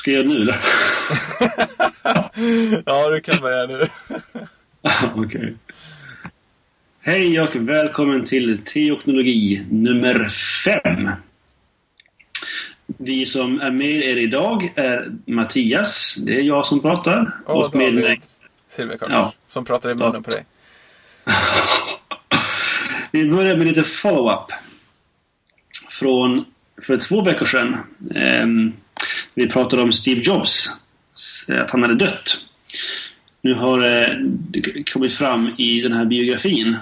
Ska jag göra det nu eller? ja, du kan börja nu. Okej. Okay. Hej och välkommen till Teoknologi nummer 5. Vi som är med er idag är Mattias, det är jag som pratar. Och, och med mig... Silverkors, ja. som pratar i munnen på dig. Vi börjar med lite follow-up. Från för två veckor sedan. Um, vi pratade om Steve Jobs. Eh, att han hade dött. Nu har det kommit fram i den här biografin.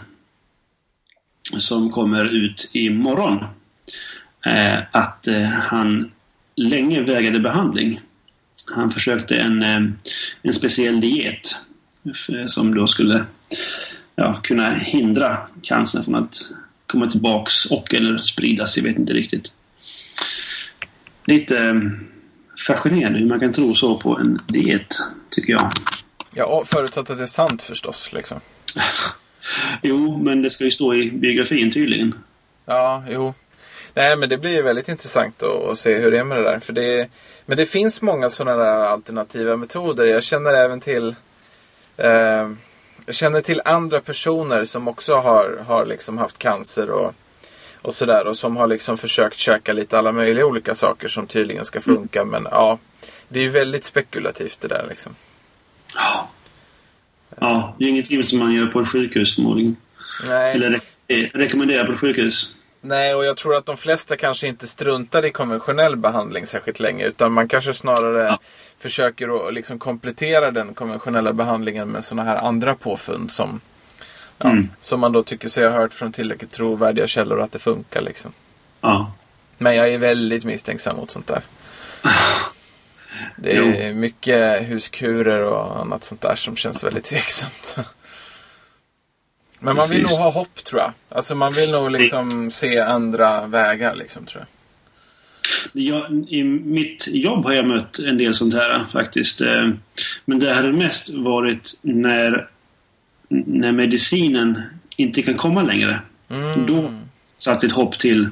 Som kommer ut imorgon. Eh, att han länge vägrade behandling. Han försökte en, en speciell diet som då skulle ja, kunna hindra cancern från att komma tillbaks och eller spridas. Jag vet inte riktigt. Lite fascinerande hur man kan tro så på en diet, tycker jag. Ja, förutsatt att det är sant förstås. Liksom. jo, men det ska ju stå i biografin tydligen. Ja, jo. Nej, men det blir väldigt intressant att, se hur det är med det där. För det, men det finns många sådana där alternativa metoder. Jag känner även till eh, jag känner till andra personer som också har, har liksom haft cancer och, och sådär. Och som har liksom försökt käka lite alla möjliga olika saker som tydligen ska funka. Mm. Men ja, det är ju väldigt spekulativt det där liksom. Ja. Ja, det är ingenting som man gör på ett sjukhus förmodligen. Nej. Eller re rekommenderar på ett sjukhus. Nej, och jag tror att de flesta kanske inte struntar i konventionell behandling särskilt länge. Utan man kanske snarare ja. försöker att liksom komplettera den konventionella behandlingen med sådana här andra påfund som, ja, mm. som man då tycker sig ha hört från tillräckligt trovärdiga källor att det funkar. Liksom. Ja. Men jag är väldigt misstänksam mot sånt där. Det är jo. mycket huskurer och annat sånt där som känns väldigt tveksamt. Men man vill nog ha hopp tror jag. Alltså man vill nog liksom se andra vägar liksom tror jag. jag. I mitt jobb har jag mött en del sånt här faktiskt. Eh, men det har mest varit när, när medicinen inte kan komma längre. Mm. Då satt ett hopp till,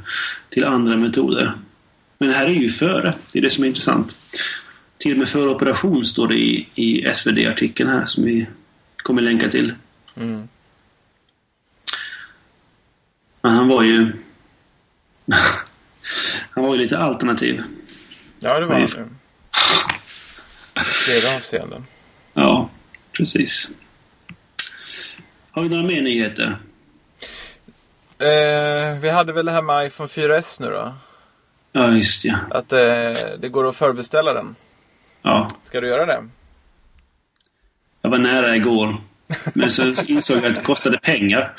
till andra metoder. Men det här är ju före. Det är det som är intressant. Till och med före operation står det i, i SvD-artikeln här som vi kommer länka till. Mm. Men han var ju... han var ju lite alternativ. Ja, det var han ju. Flera avseenden. Ja, precis. Har vi några mer nyheter? Eh, vi hade väl det här med iPhone 4S nu då? Ja, just ja. Att eh, det går att förbeställa den. Ja. Ska du göra det? Jag var nära igår. Men så insåg jag att det kostade pengar.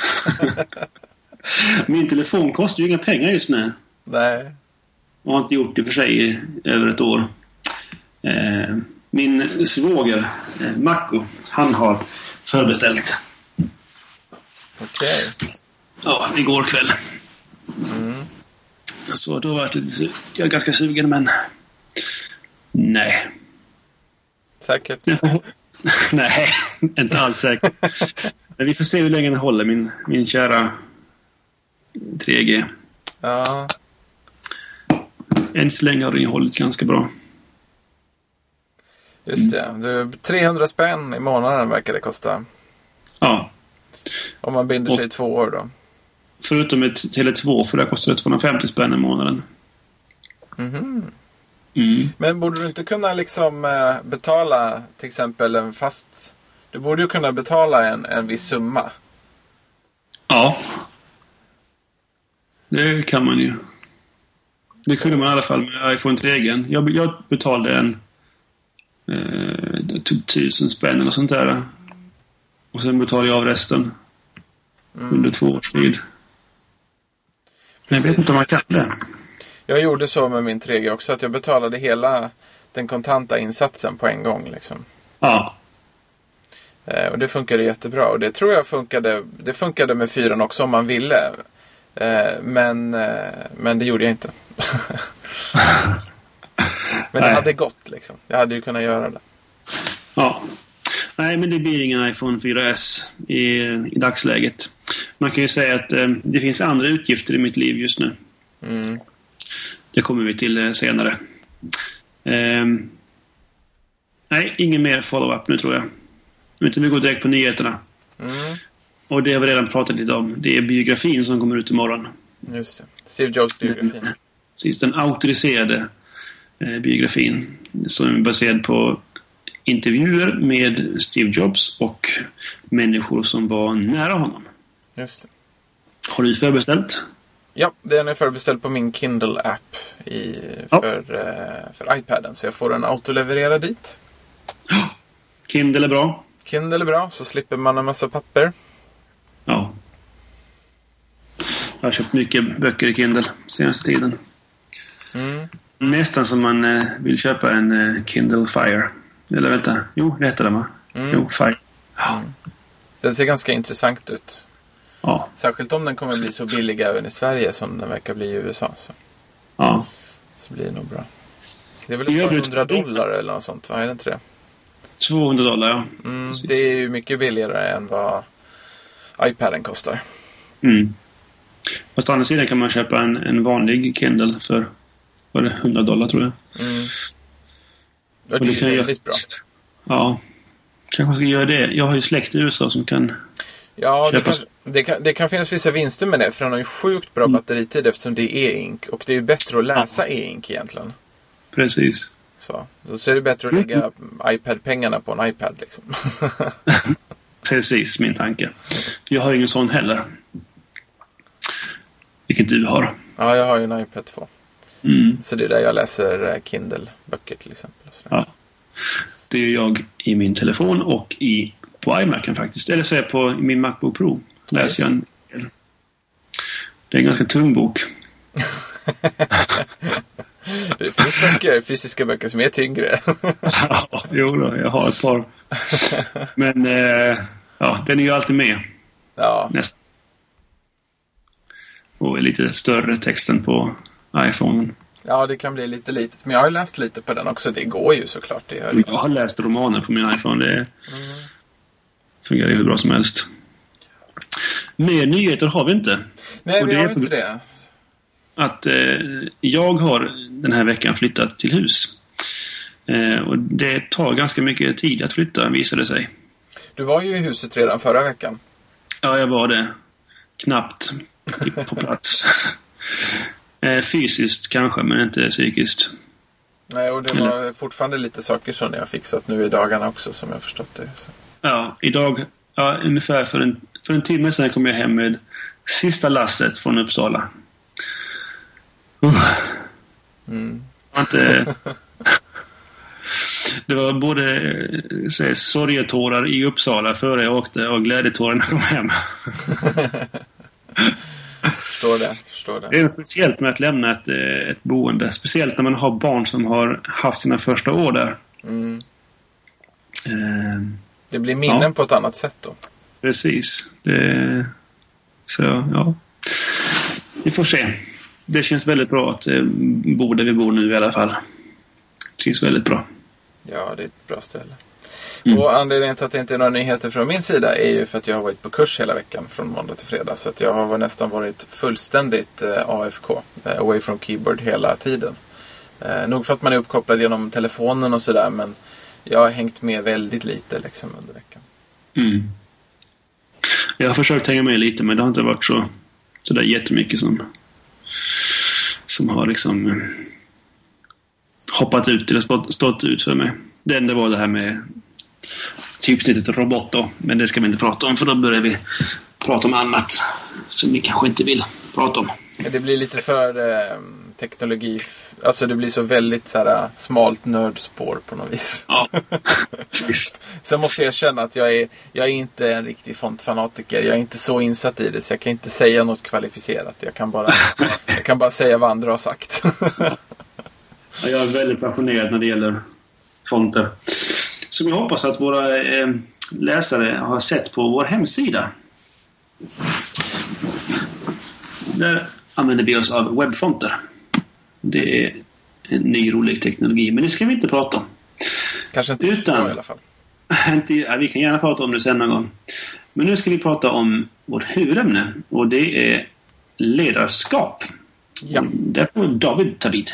Min telefon kostar ju inga pengar just nu. Nej. Och har inte gjort det för sig i över ett år. Eh, min svåger, eh, Marco, han har förbeställt. Okej. Okay. Ja, igår kväll. Mm. Så då var jag, lite, jag är ganska sugen men... Nej. Säkert? Nej, inte alls säkert. Men vi får se hur länge den håller, min, min kära 3G. Ja. Än så länge har den ju hållit ganska bra. Just det. Du, 300 spänn i månaden verkar det kosta. Ja. Om man binder sig i två år då. Förutom ett Tele2 för det kostar det 250 spänn i månaden. Mm. Mm. Men borde du inte kunna liksom eh, betala till exempel en fast... Du borde ju kunna betala en, en viss summa. Ja. Det kan man ju. Det kunde man i alla fall med iPhone 3 jag, jag betalade en eh, typ tusen spänn eller sånt där. Och sen betalade jag av resten. Mm. Under två års tid. Men jag vet inte om man kan det. Jag gjorde så med min 3G också. Att jag betalade hela den kontanta insatsen på en gång. Liksom. Ja. Eh, och det funkade jättebra. Och det tror jag funkade. Det funkade med fyran också om man ville. Eh, men, eh, men det gjorde jag inte. men det hade gått liksom. Jag hade ju kunnat göra det. Ja. Nej, men det blir ingen iPhone 4S i, i dagsläget. Man kan ju säga att eh, det finns andra utgifter i mitt liv just nu. Mm. Det kommer vi till eh, senare. Eh, Nej, ingen mer follow-up nu tror jag. Utan vi går direkt på nyheterna. Mm, Och det har vi redan pratat lite om. Det är biografin som kommer ut imorgon. just det. Steve Jobs biografin. Precis, den auktoriserade eh, biografin. Som är baserad på intervjuer med Steve Jobs och människor som var nära honom. Just det. Har du förbeställt? Ja, den är förbeställd på min Kindle-app i, Ja. för, eh, för iPaden. Så jag får den autolevererad dit. Kindle är bra. Kindle är bra, så slipper man en massa papper. Ja. Jag har köpt mycket böcker i Kindle senaste tiden. Mm. Nästan som man eh, vill köpa en eh, Kindle Fire. Eller vänta. Jo, det heter den va? Mm. Jo, Fire. Den ser ganska intressant ut. Ja. Särskilt om den kommer bli så billig även i Sverige som den verkar bli i USA. Så, ja. så blir det nog bra. Det är väl ett par hundra dollar eller något sånt, va? Är det inte det? 200 dollar ja. Mm, det är ju mycket billigare än vad iPaden kostar. Mm. Fast å andra sidan kan man köpa en, en vanlig Kindle för vad är det, 100 dollar tror jag. Mm. Och Och det är väldigt bra. Ja. Kanske ska göra det. Jag har ju släkt i USA som kan... Ja, det kan, det, kan, det kan finnas vissa vinster med det. För den har ju sjukt bra Mm. batteritid eftersom det är e-ink. Och det är ju bättre att läsa e-ink egentligen. Precis. Så, så är det bättre att lägga iPad-pengarna på en iPad liksom. Precis min tanke. Jag har ingen sån heller. Vilket du har. ja, jag har ju en iPad 2. Mm. Så det är där jag läser eh, Kindle-böcker till exempel. Ja. Det gör jag i min telefon och i, på iMacen faktiskt. Eller så är på min Macbook Pro. Läser jag en. Det är en ganska tung bok. Det finns böcker, fysiska böcker som är tyngre. Ja, jo då, jag har ett par. Men eh, ja, den är ju alltid med. ja, Nästan. Och är lite större texten på iPhonen. ja, det kan bli lite litet. Men jag har läst lite på den också. Det går ju såklart. Det gör. Jag har läst romaner på min iPhone. Det fungerar ju hur bra som helst. Mer nyheter har vi inte. Nej, Och vi det har inte det. Att eh, jag har den här veckan flyttat till hus. Eh, och det tar ganska mycket tid att flytta visade sig. Du var ju i huset redan förra veckan. Ja, jag var det. Knappt på plats. eh, fysiskt kanske, men inte psykiskt. Nej, och det var fortfarande lite saker som ni har fixat nu i dagarna också som jag förstått det. Så. Ja, idag, ja, ungefär för en, för en timme sedan kom jag hem med sista lasset från Uppsala. Uh, Mm. var inte... Det var både eh, så sorgetårar i Uppsala före jag åkte och glädjetårar när jag kom hem. Förstår det. Förstår Det det. är något speciellt med att lämna ett, eh, ett boende. Speciellt när man har barn som har haft sina första år där. Mm. Eh, Det blir minnen Ja. på ett annat sätt då. Precis. Det, så ja. Vi får se. Det känns väldigt bra att eh, bo där vi bor nu i alla fall. Det känns väldigt bra. Ja, det är ett bra ställe. Mm. Och anledningen till att det inte är några nyheter från min sida är ju för att jag har varit på kurs hela veckan från måndag till fredag. Så att jag har nästan varit fullständigt eh, AFK, eh, away from keyboard hela tiden. Eh, nog för att man är uppkopplad genom telefonen och sådär men jag har hängt med väldigt lite liksom under veckan. Mm. Jag har försökt hänga med lite men det har inte varit så, så där jättemycket som, som har liksom eh, hoppat ut eller stått, stått ut för mig. Det enda var det här med typsnittet robot då. Men det ska vi inte prata om för då börjar vi prata om annat som vi kanske inte vill prata om. Det blir lite för eh, teknologi, alltså det blir så väldigt så här, smalt nördspår på något vis. Ja, precis. Sen måste jag erkänna att jag är, jag är inte en riktig fontfanatiker. Jag är inte så insatt i det så jag kan inte säga något kvalificerat. Jag kan bara, jag kan bara säga vad andra har sagt. Ja, Jag är väldigt passionerad när det gäller fonter. Som jag hoppas att våra eh, läsare har sett på vår hemsida. Där använder vi oss av webbfonter. Det är en ny rolig teknologi, men det ska vi inte prata om. Kanske inte Utan- i alla fall. Inte, ja, vi kan gärna prata om det sen någon gång. Men nu ska vi prata om vårt huvudämne och det är ledarskap. Ja. Där får David ta vid.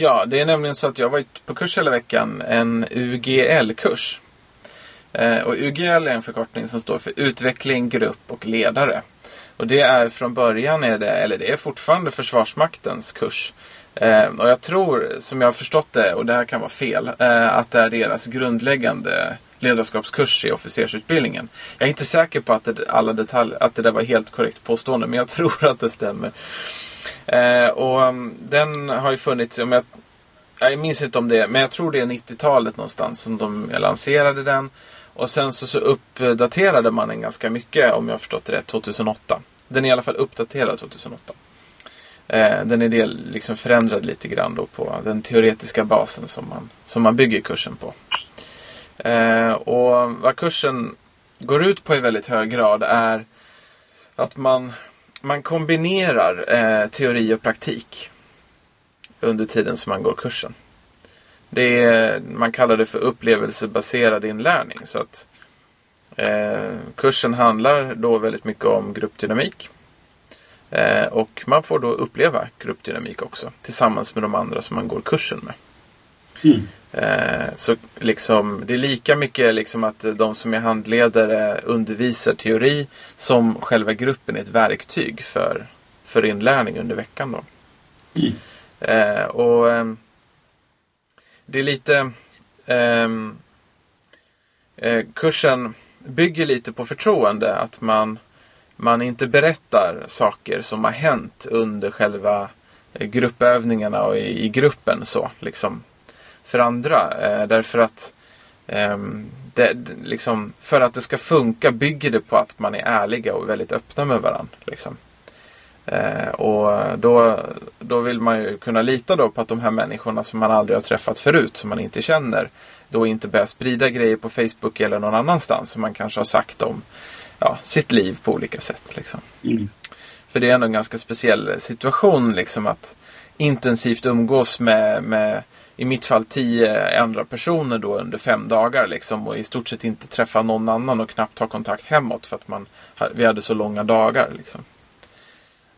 Ja, det är nämligen så att jag har varit på kurs hela veckan. En UGL-kurs. Eh, och UGL är en förkortning som står för utveckling, grupp och ledare. Och det är från början, är det, eller det är fortfarande Försvarsmaktens kurs. Eh, och jag tror, som jag har förstått det, och det här kan vara fel, eh, att det är deras grundläggande ledarskapskurs i officersutbildningen. Jag är inte säker på att det, alla detalj, att det där var helt korrekt påstående, men jag tror att det stämmer. Eh, och um, den har ju funnits, om jag, jag minns inte om det, men jag tror det är 90-talet någonstans som de lanserade den. Och sen så, så uppdaterade man den ganska mycket, om jag har förstått det rätt, 2008. Den är i alla fall uppdaterad 2008. Eh, den är del, liksom förändrad lite grann då på den teoretiska basen som man, som man bygger kursen på. Eh, och vad kursen går ut på i väldigt hög grad är att man, man kombinerar eh, teori och praktik under tiden som man går kursen. Det är, man kallar det för upplevelsebaserad inlärning. Så att eh, Kursen handlar då väldigt mycket om gruppdynamik. Eh, och man får då uppleva gruppdynamik också tillsammans med de andra som man går kursen med. Mm. Eh, så liksom, det är lika mycket liksom att de som är handledare undervisar teori som själva gruppen är ett verktyg för, för inlärning under veckan. Då. Mm. Eh, och ehm, Det är lite ehm, eh, Kursen bygger lite på förtroende. Att man, man inte berättar saker som har hänt under själva gruppövningarna och i, i gruppen. så liksom för andra. Eh, därför att eh, det, liksom, för att det ska funka bygger det på att man är ärliga och väldigt öppna med varandra. Liksom. Eh, och då, då vill man ju kunna lita då på att de här människorna som man aldrig har träffat förut, som man inte känner, då inte börjar sprida grejer på Facebook eller någon annanstans som man kanske har sagt om ja, sitt liv på olika sätt. Liksom. Mm. För det är ändå en ganska speciell situation liksom att intensivt umgås med, med i mitt fall tio andra personer då under fem dagar liksom och i stort sett inte träffa någon annan och knappt ha kontakt hemåt för att man, vi hade så långa dagar. Liksom.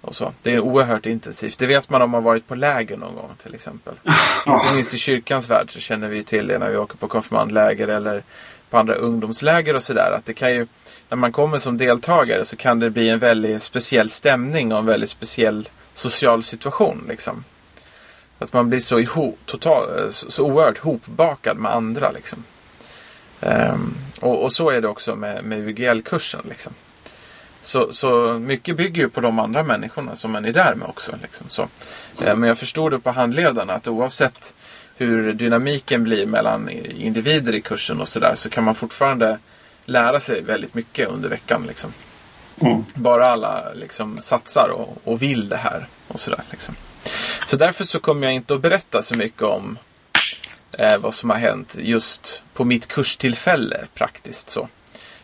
Och så. Det är oerhört intensivt. Det vet man om man varit på läger någon gång till exempel. Inte minst i kyrkans värld så känner vi till det när vi åker på konfirmandläger eller på andra ungdomsläger och sådär. Att det kan ju, när man kommer som deltagare så kan det bli en väldigt speciell stämning och en väldigt speciell social situation. Liksom. Att man blir så, ihop, total, så, så oerhört hopbakad med andra. Liksom. Um, och, och, så är det också med, med UGL-kursen. Liksom. Så, så mycket bygger ju på de andra människorna som man är där med också. Liksom. Så, uh, men jag förstod det på handledarna att oavsett hur dynamiken blir mellan individer i kursen och sådär så kan man fortfarande lära sig väldigt mycket under veckan. Liksom. Mm. Bara alla liksom, satsar och, och vill det här. och sådär. Liksom. Så därför så kommer jag inte att berätta så mycket om eh, vad som har hänt just på mitt kurstillfälle praktiskt så.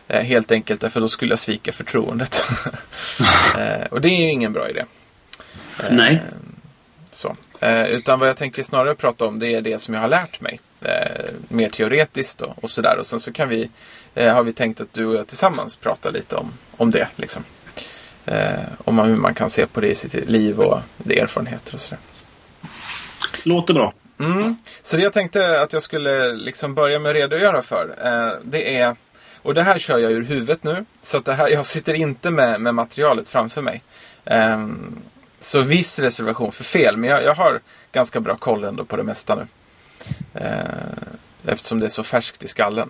Eh, helt enkelt därför då skulle jag svika förtroendet. eh, och det är ju ingen bra idé. Eh, Nej. Så. Eh, utan vad jag tänker snarare prata om det är det som jag har lärt mig. Eh, mer teoretiskt och, och sådär. Och sen så kan vi, har vi tänkt att du och jag tillsammans pratar lite om, om det. Liksom. Eh, om hur man kan se på det i sitt liv och erfarenheter och sådär. Låter bra. Mm. Så det jag tänkte att jag skulle liksom börja med att redogöra för. Eh, det är, och det här kör jag ur huvudet nu. Så det här, jag sitter inte med, med materialet framför mig. Eh, så viss reservation för fel. Men jag, jag, har ganska bra koll ändå på det mesta nu. Eh, eftersom det är så färskt i skallen.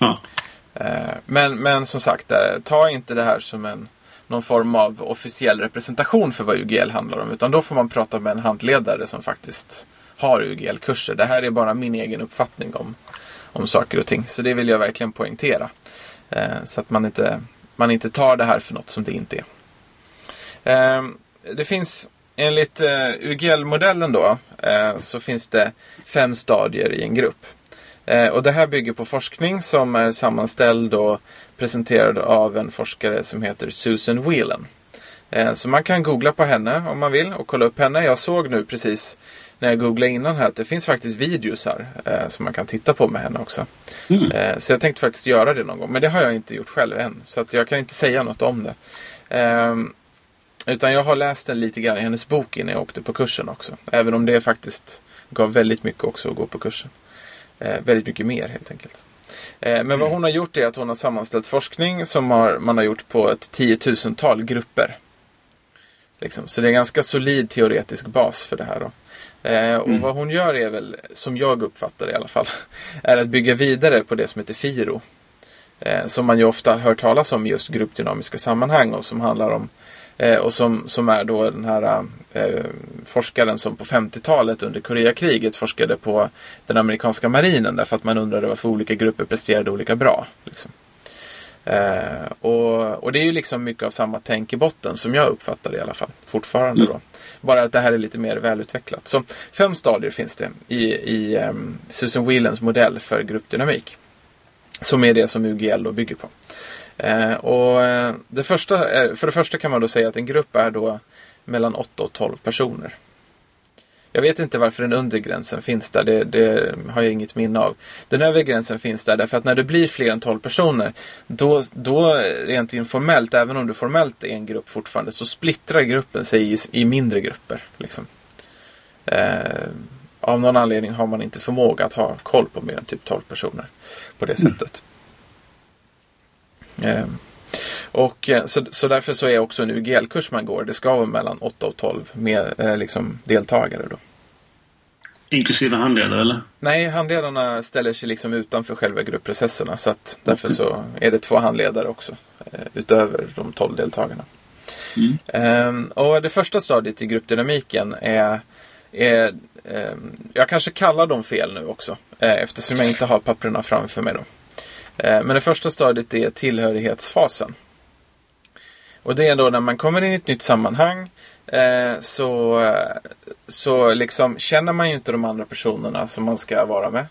Ja. Eh, men, men som sagt, eh, ta inte det här som en någon form av officiell representation för vad UGL handlar om. Utan då får man prata med en handledare som faktiskt har UGL-kurser. Det här är bara min egen uppfattning om, om saker och ting. Så det vill jag verkligen poängtera. Eh, så att man inte, man inte tar det här för något som det inte är. Eh, det finns enligt eh, UGL-modellen då eh, så finns det fem stadier i en grupp. Eh, och det här bygger på forskning som är sammanställd och presenterad av en forskare som heter Susan Whelan. Eh, så man kan googla på henne om man vill och kolla upp henne. Jag såg nu precis när jag googlade innan här att det finns faktiskt videos här eh, som man kan titta på med henne också. Mm. Eh, så jag tänkte faktiskt göra det någon gång. Men det har jag inte gjort själv än. Så att jag kan inte säga något om det. Eh, Utan jag har läst den lite grann i hennes bok innan jag åkte på kursen också. Även om det faktiskt gav väldigt mycket också att gå på kursen. Eh, väldigt mycket mer helt enkelt. Eh, men mm. vad hon har gjort är att hon har sammanställt forskning som har, man har gjort på ett tiotusental grupper. Liksom. Så det är en ganska solid teoretisk bas för det här. Då. Eh, och mm. vad hon gör är väl, som jag uppfattar det i alla fall, är att bygga vidare på det som heter FIRO. Eh, som man ju ofta hör talas om i just gruppdynamiska sammanhang och som handlar om eh, och som, som är då den här eh, forskaren som på 50-talet under Koreakriget forskade på den amerikanska marinen därför att man undrade varför olika grupper presterade olika bra. Liksom. Eh, och, och, det är ju liksom mycket av samma tänk i botten som jag uppfattar det i alla fall. Fortfarande mm. då. Bara att det här är lite mer välutvecklat. Så fem stadier finns det i, i um, Susan Whelans modell för gruppdynamik. Som är det som UGL då bygger på. Eh, och eh, det första, eh, för det första kan man då säga att en grupp är då mellan 8 och 12 personer. Jag vet inte varför den undre gränsen finns där. Det, det, har jag inget minne av. Den övre gränsen finns där därför att när det blir fler än 12 personer då, då rent informellt, även om du formellt är en grupp fortfarande, så splittrar gruppen sig i, i mindre grupper. Liksom. Eh, av någon anledning har man inte förmåga att ha koll på mer än typ 12 personer på det mm. sättet. Och eh, så, så därför så är också en UGL-kurs man går, det ska vara mellan 8 och 12 med eh, liksom, deltagare. Då. Inklusive handledare eller? Nej, handledarna ställer sig liksom utanför själva gruppprocesserna så att därför så är det två handledare också eh, utöver de 12 deltagarna. Mm. Ehm, och det första stadiet i gruppdynamiken är, är ehm, jag kanske kallar dem fel nu också eh, eftersom jag inte har papperna framför mig. Då. Eh, men det första stadiet är tillhörighetsfasen. Och det är då när man kommer in i ett nytt sammanhang eh, så, så liksom känner man ju inte de andra personerna som man ska vara med.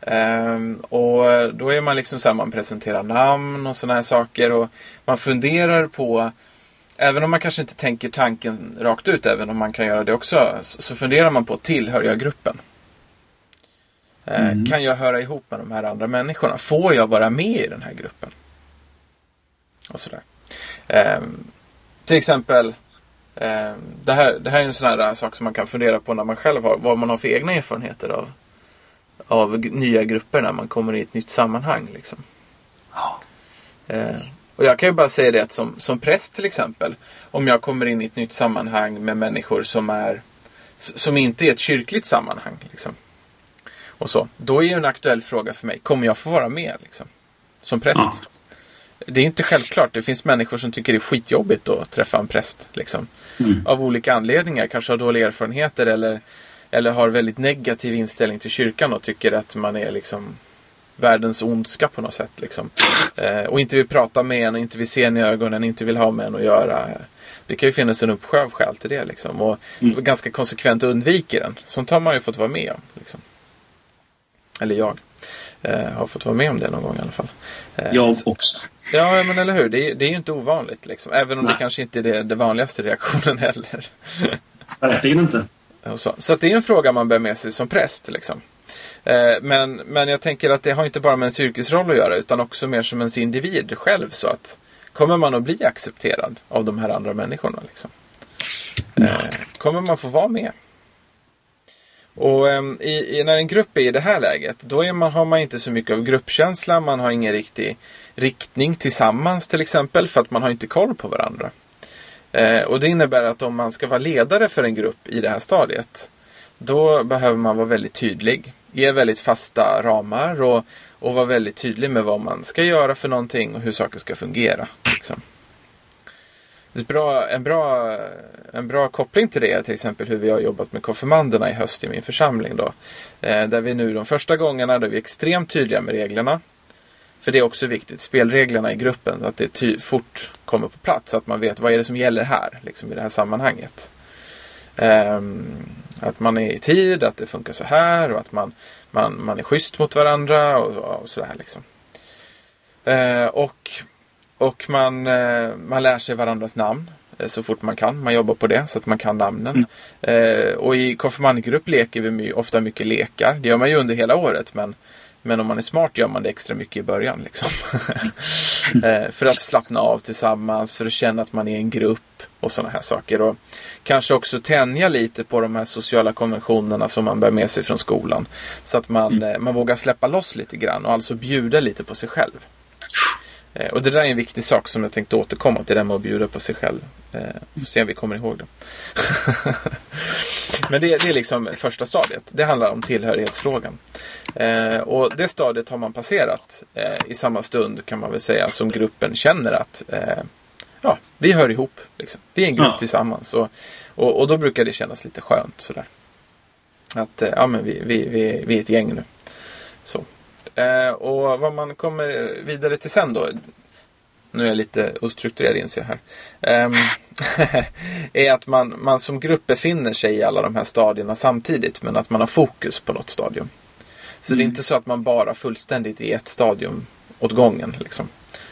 Eh, och då är man liksom så här, man presenterar namn och sådana här saker och man funderar på Även om man kanske inte tänker tanken rakt ut, även om man kan göra det också, så funderar man på, tillhör jag gruppen? Eh, mm. Kan jag höra ihop med de här andra människorna? Får jag vara med i den här gruppen? Och sådär. Eh, till exempel, eh, det, här, det här är en sån här sak som man kan fundera på när man själv har, vad man har för egna erfarenheter av, av nya grupper när man kommer i ett nytt sammanhang. Liksom. Ja. Eh, och jag kan ju bara säga det att som, som präst till exempel, om jag kommer in i ett nytt sammanhang med människor som är som inte är ett kyrkligt sammanhang. Liksom. Och så. Då är ju en aktuell fråga för mig, kommer jag få vara med liksom, som präst? Ja det är inte självklart. Det finns människor som tycker det är skitjobbigt att träffa en präst. Liksom. Mm. Av olika anledningar. Kanske har dåliga erfarenheter eller, eller har väldigt negativ inställning till kyrkan och tycker att man är liksom världens ondska på något sätt. Liksom. Eh, och inte vill prata med en och inte vill se en i ögonen, inte vill ha med en att göra. Det kan ju finnas en uppsjö av skäl till det. Liksom. Och mm. ganska konsekvent undviker den. Sånt har man ju fått vara med om. Liksom. Eller jag. Eh, har fått vara med om det någon gång i alla fall. Eh, jag också. Ja, men eller hur. Det är, det är ju inte ovanligt. Liksom. Även om Nej. det kanske inte är det, det vanligaste reaktionen heller. Verkligen inte. Så, så det är en fråga man bär med sig som präst. Liksom. Eh, men, men jag tänker att det har inte bara med ens yrkesroll att göra utan också mer som ens individ själv. Så att kommer man att bli accepterad av de här andra människorna? Liksom? Eh, kommer man få vara med? Och um, i, i, när en grupp är i det här läget, då man, har man inte så mycket av gruppkänsla. Man har ingen riktig riktning tillsammans till exempel, för att man har inte koll på varandra. Eh, och det innebär att om man ska vara ledare för en grupp i det här stadiet, då behöver man vara väldigt tydlig. Ge väldigt fasta ramar och, och vara väldigt tydlig med vad man ska göra för någonting och hur saker ska fungera. Liksom. Bra, en, bra, en bra koppling till det är till exempel hur vi har jobbat med konfirmanderna i höst i min församling. Då. Eh, där vi nu de första gångerna där vi är extremt tydliga med reglerna. För det är också viktigt, spelreglerna i gruppen, att det ty- fort kommer på plats. Så att man vet vad är det som gäller här, liksom i det här sammanhanget. Eh, att man är i tid, att det funkar så här och att man, man, man är schysst mot varandra och, och sådär. Liksom. Eh, och och man, eh, man lär sig varandras namn eh, så fort man kan. Man jobbar på det så att man kan namnen. Mm. Eh, och i konfirmandgrupp leker vi ofta mycket lekar. Det gör man ju under hela året men, Men om man är smart gör man det extra mycket i början. Liksom. Eh, för att slappna av tillsammans, för att känna att man är en grupp och sådana här saker. Och kanske också tänja lite på de här sociala konventionerna som man bär med sig från skolan. Så att man, mm. man vågar släppa loss lite grann och alltså bjuda lite på sig själv. Eh, och det där är en viktig sak som jag tänkte återkomma till, det med att bjuda på sig själv. Eh, får se om vi kommer ihåg det. Men det, det, är liksom första stadiet. Det handlar om tillhörighetsfrågan. Eh, och det stadiet har man passerat i samma stund kan man väl säga som gruppen känner att ja, vi hör ihop. Liksom. Vi är en grupp ja. tillsammans. Och, och, och, då brukar det kännas lite skönt sådär. Att ja, men vi, vi, vi, vi är ett gäng nu. Så. Eh, och vad man kommer vidare till sen då. Nu är jag lite ostrukturerad inser jag här. Eh, är att man, man som grupp befinner sig i alla de här stadierna samtidigt. Men att man har fokus på något stadium. Så mm. det är mm. inte så att man bara fullständigt i ett stadium åt gången. Liksom.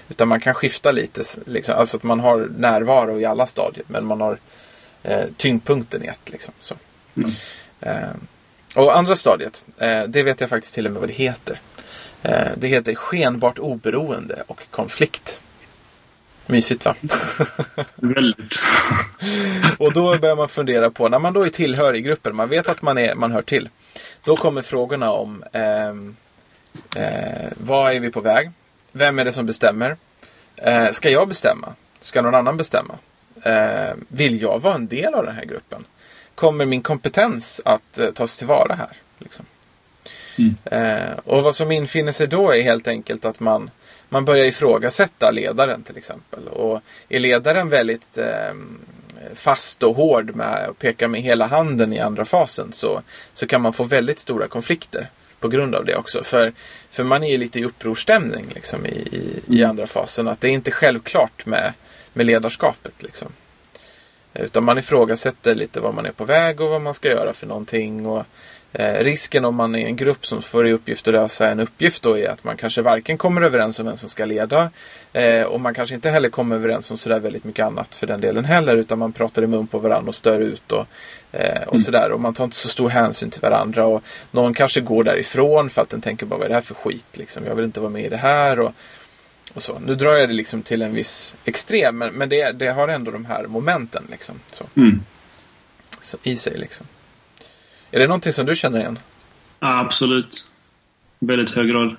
Utan man kan skifta lite. Liksom. Alltså att man har närvaro i alla stadier. Men man har eh, tyngdpunkten i ett. Liksom. Så. Mm. Eh, och andra stadiet. Eh, det vet jag faktiskt till och med vad det heter. Eh, det heter skenbart oberoende och konflikt. Mysigt va? Väldigt. och då börjar man fundera på, när man då är tillhör i gruppen, man vet att man, är, man hör till. Då kommer frågorna om eh, eh, vad är vi på väg? Vem är det som bestämmer? Eh, ska jag bestämma? Ska någon annan bestämma? Eh, vill jag vara en del av den här gruppen? Kommer min kompetens att eh, tas tillvara här? Liksom? Mm. Eh, och vad som infinner sig då är helt enkelt att man, man börjar ifrågasätta ledaren till exempel. Och är ledaren väldigt eh, fast och hård med att peka med hela handen i andra fasen så, så kan man få väldigt stora konflikter på grund av det också. För, för man är lite i upprorsstämning liksom, i, i, i mm. andra fasen. Att det är inte självklart med, med ledarskapet. Liksom. Utan man ifrågasätter lite vad man är på väg och vad man ska göra för någonting. Och Eh, risken om man är en grupp som får i uppgift att lösa en uppgift då är att man kanske varken kommer överens om vem som ska leda eh, och man kanske inte heller kommer överens om sådär väldigt mycket annat för den delen heller utan man pratar i mun på varandra och stör ut och, eh, och mm. sådär och man tar inte så stor hänsyn till varandra och någon kanske går därifrån för att den tänker bara vad är det här för skit liksom jag vill inte vara med i det här och, och så. Nu drar jag det liksom till en viss extrem men, men det, det har ändå de här momenten liksom så. Mm. så i sig liksom. Är det någonting som du känner igen? Ja, absolut. Väldigt hög grad.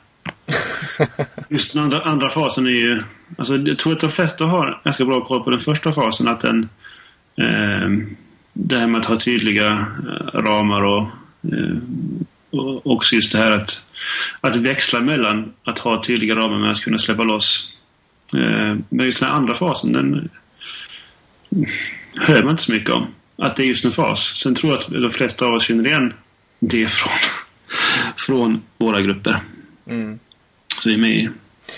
Just den andra, andra fasen är ju... Alltså, jag tror att de flesta har ganska bra koll på den första fasen. Att den... Eh, det här med att ha tydliga eh, ramar och, eh, och också just det här att, att växla mellan att ha tydliga ramar med att kunna släppa loss. Eh, men just den andra fasen, den hör man inte så mycket om att det är just en fas. Sen tror jag att de flesta av oss känner igen det från, från våra grupper. Mm. Så vi är med i.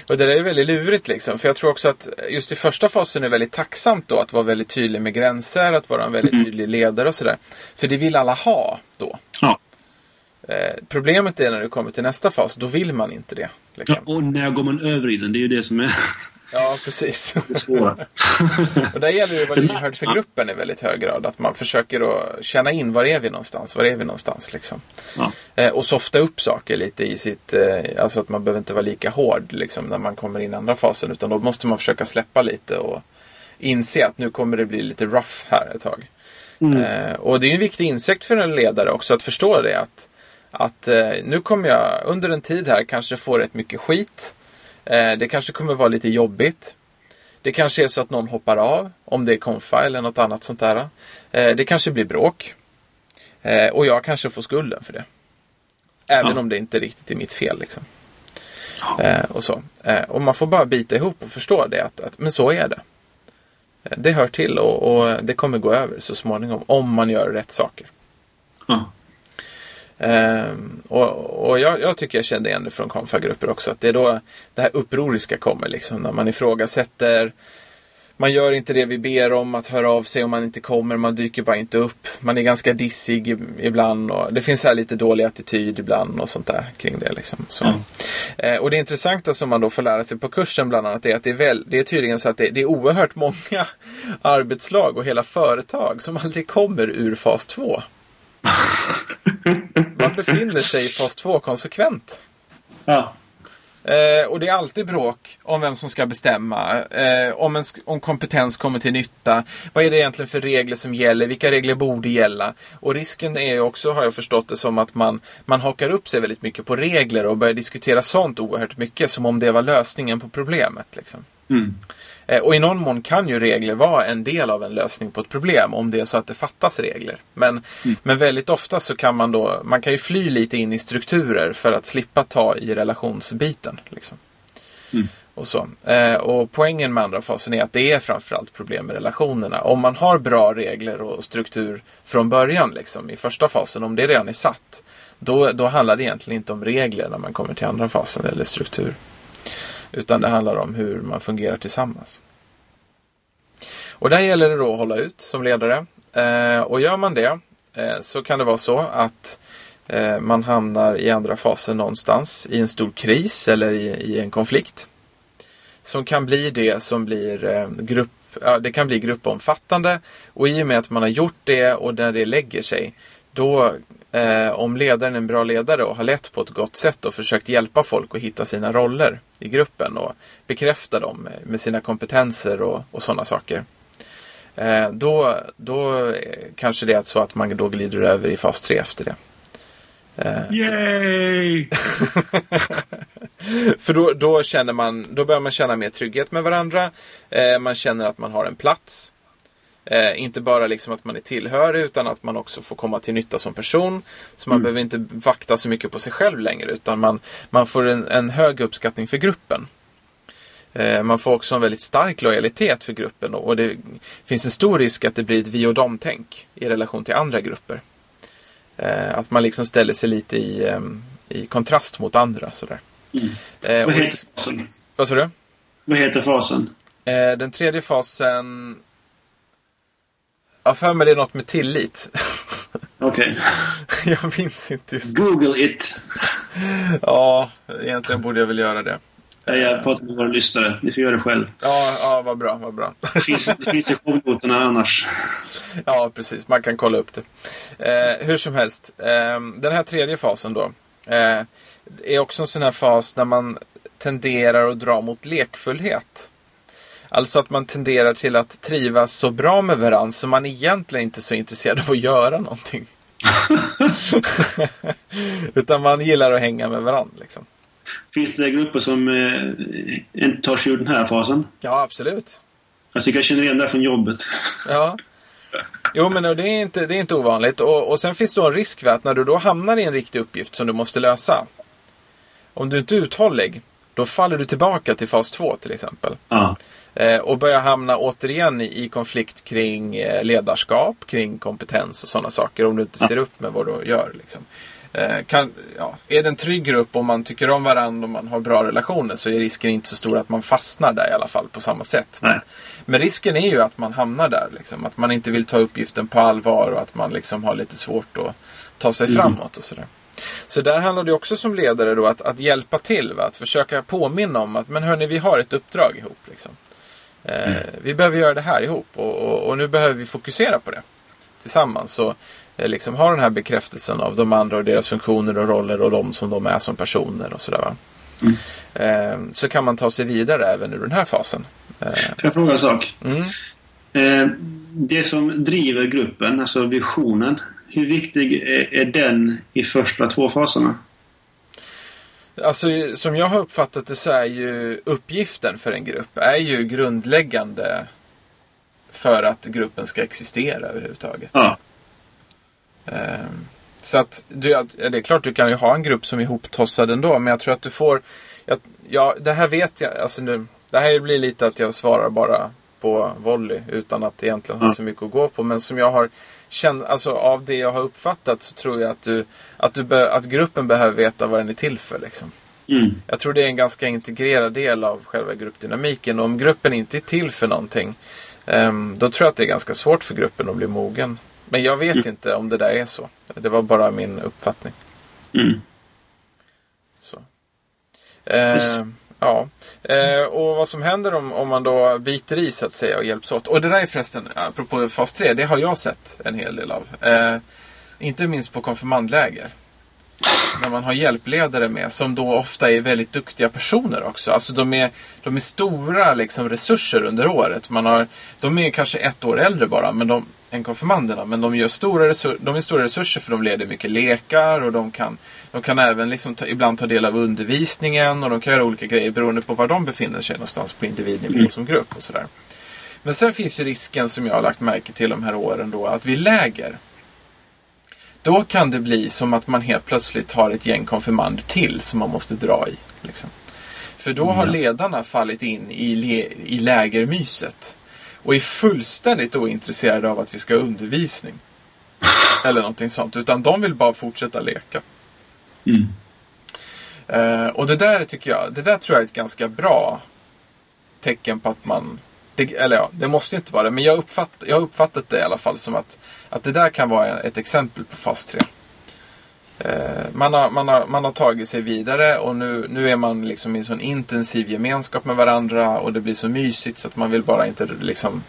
Och det där är väldigt lurigt liksom. För jag tror också att just i första fasen är det väldigt tacksamt då att vara väldigt tydlig med gränser, att vara en väldigt mm. tydlig ledare och sådär. För det vill alla ha då. Ja. Eh, problemet är när du kommer till nästa fas, då vill man inte det. Liksom. Ja, och när går man över i den? Det är ju det som är... Ja, precis. Det och där gäller det att vara lyhörd för gruppen i väldigt hög grad. Att man försöker att känna in var är vi någonstans? Var är vi någonstans liksom? Ja. Eh, och softa upp saker lite i sitt... Eh, alltså att man behöver inte vara lika hård liksom, när man kommer in i andra fasen. Utan då måste man försöka släppa lite och inse att nu kommer det bli lite rough här ett tag. Mm. Eh, och det är en viktig insikt för en ledare också att förstå det. Att, att eh, nu kommer jag under en tid här kanske få rätt mycket skit. Eh, det kanske kommer vara lite jobbigt. Det kanske är så att någon hoppar av, om det är konfa eller något annat sånt där. Eh, det kanske blir bråk. Eh, och jag kanske får skulden för det. Även ja. om det inte riktigt är mitt fel. Liksom. Ja. och så. och man får bara bita ihop och förstå det. Att, att men så är det. Det hör till och, och, det kommer gå över så småningom. Om man gör rätt saker. Ja. Um, och, och jag, jag, tycker jag kände igen det från konfagrupper också. Att det är då det här upproriska kommer. Liksom, när man ifrågasätter. Man gör inte det vi ber om att höra av sig om man inte kommer. Man dyker bara inte upp. Man är ganska dissig ibland. Och det finns här lite dålig attityd ibland och sånt där kring det. Liksom. Så. Mm. Eh, och det intressanta som man då får lära sig på kursen bland annat är att det är, väl, det är tydligen så att det, det är oerhört många arbetslag och hela företag som aldrig kommer ur fas 2. Befinner sig i fas 2 konsekvent. Ja. Eh, och det är alltid bråk om vem som ska bestämma. Eh, om, en, om kompetens kommer till nytta. Vad är det egentligen för regler som gäller? Vilka regler borde gälla? Och risken är ju också, har jag förstått det som, att man, man hakar upp sig väldigt mycket på regler och börjar diskutera sånt oerhört mycket. Som om det var lösningen på problemet. Liksom. Mm. Eh, och i någon mån kan ju regler vara en del av en lösning på ett problem om det är så att det fattas regler. Men, Mm. men väldigt ofta så kan man då, man kan ju fly lite in i strukturer för att slippa ta i relationsbiten. Liksom. Mm. Och, så. Eh, och poängen med andra fasen är att det är framförallt problem med relationerna. Om man har bra regler och struktur från början, liksom, i första fasen, om det redan är satt, då, då handlar det egentligen inte om regler när man kommer till andra fasen eller struktur. Utan det handlar om hur man fungerar tillsammans. Och där gäller det då att hålla ut som ledare. Eh, och gör man det eh, så kan det vara så att eh, man hamnar i andra fasen någonstans i en stor kris eller i, i en konflikt. Som kan bli det som blir eh, grupp Ja, det kan bli gruppomfattande och i och med att man har gjort det och när det lägger sig då eh, om ledaren är en bra ledare och har lett på ett gott sätt och försökt hjälpa folk att hitta sina roller i gruppen och bekräfta dem med, sina kompetenser och, och sådana saker. Eh, då, då kanske det är så att man då glider över i fas 3 efter det. Eh, Yay! För då, då, känner man, då börjar man känna mer trygghet med varandra. Eh, man känner att man har en plats. Eh, inte bara liksom att man är tillhörig utan att man också får komma till nytta som person. Så man Mm. behöver inte vakta så mycket på sig själv längre utan man, man får en, en hög uppskattning för gruppen. Eh, man får också en väldigt stark lojalitet för gruppen och, och det finns en stor risk att det blir ett vi och dem-tänk i relation till andra grupper. Eh, att man liksom ställer sig lite i, ehm, i kontrast mot andra. Sådär. Mm. Eh, Vad heter fasen? vad sa du? Vad heter fasen? Eh, den tredje fasen... Jag för mig det är något med tillit. Okej. jag minns inte just Google it. Ja, egentligen borde jag väl göra det. Jag pratar med våra lyssnare. Ni får göra det själv. Ja, ja vad bra, vad bra. Det finns, det finns i shownoterna annars. Ja, precis. Man kan kolla upp det. Eh, hur som helst. Eh, den här tredje fasen då. Eh, är också en sån här fas när man tenderar att dra mot lekfullhet. Alltså att man tenderar till att trivas så bra med varandra så man egentligen inte är så intresserad av att göra någonting. Utan man gillar att hänga med varandra. Liksom. Finns det grupper som eh, inte tar sig ur den här fasen? Ja, absolut. Tycker jag känner igen det från jobbet. Ja. Jo, men det är inte, det är inte ovanligt. Och, och sen finns det en risk för att när du då hamnar i en riktig uppgift som du måste lösa. Om du inte är uthållig, då faller du tillbaka till fas 2 till exempel. Ja. Eh, och börjar hamna återigen i, konflikt kring eh, ledarskap, kring kompetens och sådana saker. Om du inte ser upp med vad du gör. Liksom. Eh, kan, ja, är det en trygg grupp och man tycker om varandra och man har bra relationer så är risken inte så stor att man fastnar där i alla fall på samma sätt. Nej. Men risken är ju att man hamnar där. Liksom. Att man inte vill ta uppgiften på allvar och att man liksom har lite svårt att ta sig Mm. framåt och sådär. Så där handlar det också som ledare då att, att hjälpa till. Va? Att försöka påminna om att men hörni, vi har ett uppdrag ihop. Liksom. Mm. Vi behöver göra det här ihop och, och, och nu behöver vi fokusera på det tillsammans. Så eh, liksom ha den här bekräftelsen av de andra och deras funktioner och roller och de som de är som personer och sådär. Mm. Eh, så kan man ta sig vidare även ur den här fasen. Får jag fråga en sak? mm. Det som driver gruppen, alltså visionen. Hur viktig är, är den i första två faserna? Alltså som jag har uppfattat det så är ju uppgiften för en grupp är ju grundläggande för att gruppen ska existera överhuvudtaget. Ja. Ehm, Så att du, det är klart du kan ju ha en grupp som är ihoptossad ändå men jag tror att du får Ja, det här vet jag, alltså nu, Det här blir lite att jag svarar bara på volley utan att egentligen ha så mycket att gå på men som jag har känt, alltså av det jag har uppfattat så tror jag att du Att, du be, att gruppen behöver veta vad den är till för liksom. Mm. Jag tror det är en ganska integrerad del av själva gruppdynamiken. Och om gruppen inte är till för någonting, ehm, då tror jag att det är ganska svårt för gruppen att bli mogen. Men jag vet Mm. inte om det där är så. Det var bara min uppfattning. Mm. Så. Yes. Ja. Eh, och vad som händer om, om man då biter i så att säga och hjälps åt. Och det där är förresten, apropå fas 3, det har jag sett en hel del av. Eh, inte minst på konfirmandläger. när man har hjälpledare med som då ofta är väldigt duktiga personer också. Alltså de är, de är stora liksom, resurser under året. Man har, de är kanske ett år äldre bara men de, än konfirmanderna. Men de, gör stora resur, de är stora resurser för de leder mycket lekar och de kan, de kan även liksom ta, ibland ta del av undervisningen och de kan göra olika grejer beroende på var de befinner sig någonstans på individnivå mm. som grupp och sådär. Men sen finns ju risken som jag har lagt märke till de här åren då att vi läger då kan det bli som att man helt plötsligt har ett gäng konfirmander till som man måste dra i. Liksom. För då har ledarna fallit in i, le i lägermyset. Och är fullständigt ointresserade av att vi ska ha undervisning. Eller någonting sånt. Utan de vill bara fortsätta leka. Mm. Uh, och det där tycker jag, det där tror jag är ett ganska bra tecken på att man det, eller ja, det måste inte vara det. Men jag, uppfatt, jag har uppfattat det i alla fall som att, att det där kan vara ett exempel på fas 3. Eh, man, har, man, har, man har tagit sig vidare och nu, nu är man liksom i en sån intensiv gemenskap med varandra och det blir så mysigt så att man vill bara inte liksom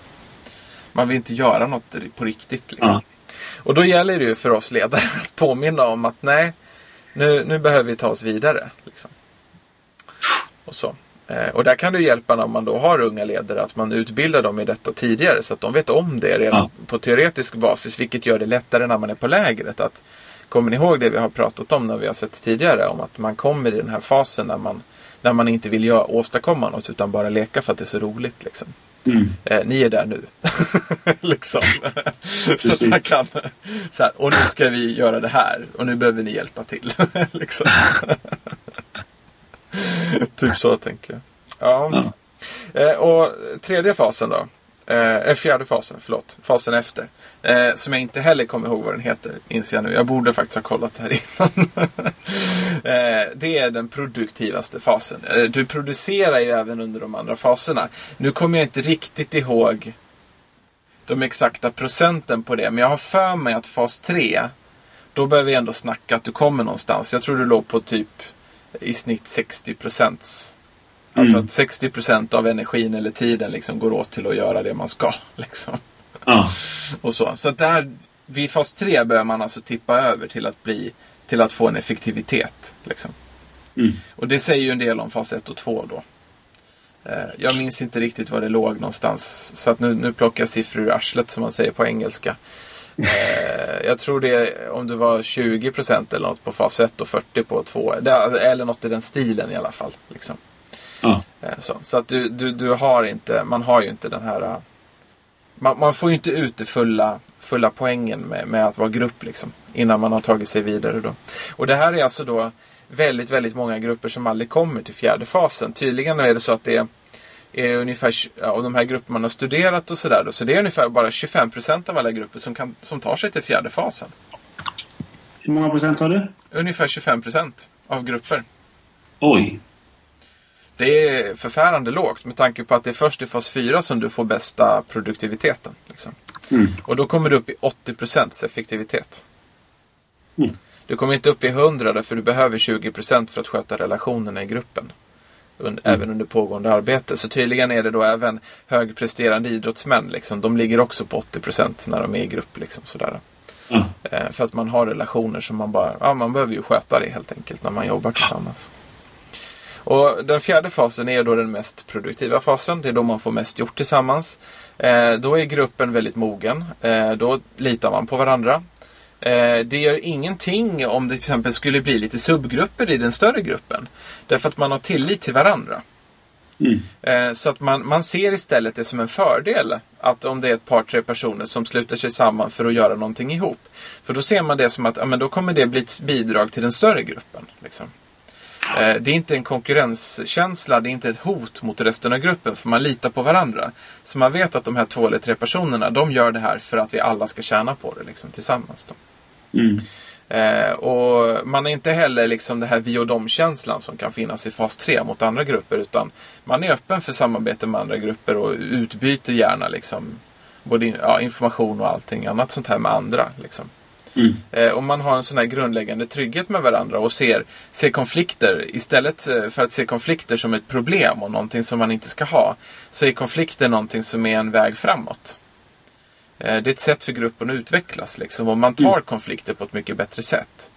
Man vill inte göra något på riktigt. Liksom. Ja. Och då gäller det ju för oss ledare att påminna om att nej, nu, nu behöver vi ta oss vidare. Liksom. Och så. Eh, och där kan det hjälpa när man då har unga ledare att man utbildar dem i detta tidigare så att de vet om det redan ja. på teoretisk basis. Vilket gör det lättare när man är på lägret. Att, kommer ni ihåg det vi har pratat om när vi har sett tidigare? Om att man kommer i den här fasen när man, när man inte vill göra, åstadkomma något utan bara leka för att det är så roligt. Liksom. Mm. Eh, ni är där nu. liksom. så att man kan. Så här, och nu ska vi göra det här. Och nu behöver ni hjälpa till. liksom. typ så tänker jag. Ja. ja. Eh, och tredje fasen då. Eh, eh, fjärde fasen, förlåt. Fasen efter. Eh, som jag inte heller kommer ihåg vad den heter, inser jag nu. Jag borde faktiskt ha kollat det här innan. eh, det är den produktivaste fasen. Eh, du producerar ju även under de andra faserna. Nu kommer jag inte riktigt ihåg de exakta procenten på det. Men jag har för mig att fas 3, då behöver vi ändå snacka att du kommer någonstans. Jag tror du låg på typ i snitt 60 procents. Alltså mm. att 60 procent av energin eller tiden liksom går åt till att göra det man ska. Liksom. Ja. Och så. Så där, vid fas 3 börjar man alltså tippa över till att bli till att få en effektivitet. Liksom. Mm. Och det säger ju en del om fas 1 och 2 då. Eh, jag minns inte riktigt var det låg någonstans. Så att nu, nu plockar jag siffror ur arslet som man säger på engelska. Eh, jag tror det om det var 20% eller något på fas 1 och 40 på 2. Eller något i den stilen i alla fall. Liksom. Ja. Eh, så, så, att du, du, du har inte, man har ju inte den här eh, man, man, får ju inte ut det fulla, fulla poängen med, med, att vara grupp liksom. Innan man har tagit sig vidare då. Och det här är alltså då väldigt, väldigt många grupper som aldrig kommer till fjärde fasen. Tydligen är det så att det är är ungefär, av de här grupperna man har studerat och sådär. Så det är ungefär bara 25 procent av alla grupper som, kan, som tar sig till fjärde fasen. Hur många procent sa du? Ungefär 25 procent av grupper. Oj. Det är förfärande lågt med tanke på att det är först i fas 4 som du får bästa produktiviteten. Liksom. Mm. Och då kommer du upp i 80 procents effektivitet. Mm. Du kommer inte upp i 100 därför du behöver 20 procent för att sköta relationerna i gruppen mm. även under pågående arbete. Så tydligen är det då även högpresterande idrottsmän. Liksom, de ligger också på 80% när de är i grupp. Liksom, sådär. Mm. Eh, för att man har relationer som man bara, ja man behöver ju sköta det helt enkelt när man jobbar tillsammans. Och Den fjärde fasen är då den mest produktiva fasen. Det är då man får mest gjort tillsammans. Eh, då är gruppen väldigt mogen. Eh, då litar man på varandra. Eh, det gör ingenting om det till exempel skulle bli lite subgrupper i den större gruppen. Därför att man har tillit till varandra. Mm. Eh, så att man, man ser istället det som en fördel att om det är ett par, tre personer som sluter sig samman för att göra någonting ihop. För då ser man det som att ja, men då kommer det bli ett bidrag till den större gruppen. Liksom. Eh, det är inte en konkurrenskänsla, det är inte ett hot mot resten av gruppen för man litar på varandra. Så man vet att de här två eller tre personerna, de gör det här för att vi alla ska tjäna på det liksom, tillsammans. Mm. Eh, och man är inte heller liksom det här vi och dom-känslan som kan finnas i fas 3 mot andra grupper. Utan man är öppen för samarbete med andra grupper och utbyter gärna liksom, både ja, information och allting annat sånt här med andra. Liksom. Mm. Eh, om man har en sån här grundläggande trygghet med varandra och ser, ser konflikter istället eh, för att se konflikter som ett problem och någonting som man inte ska ha. Så är konflikter någonting som är en väg framåt. Eh, det är ett sätt för gruppen att utvecklas liksom, och man tar mm. konflikter på ett mycket bättre sätt.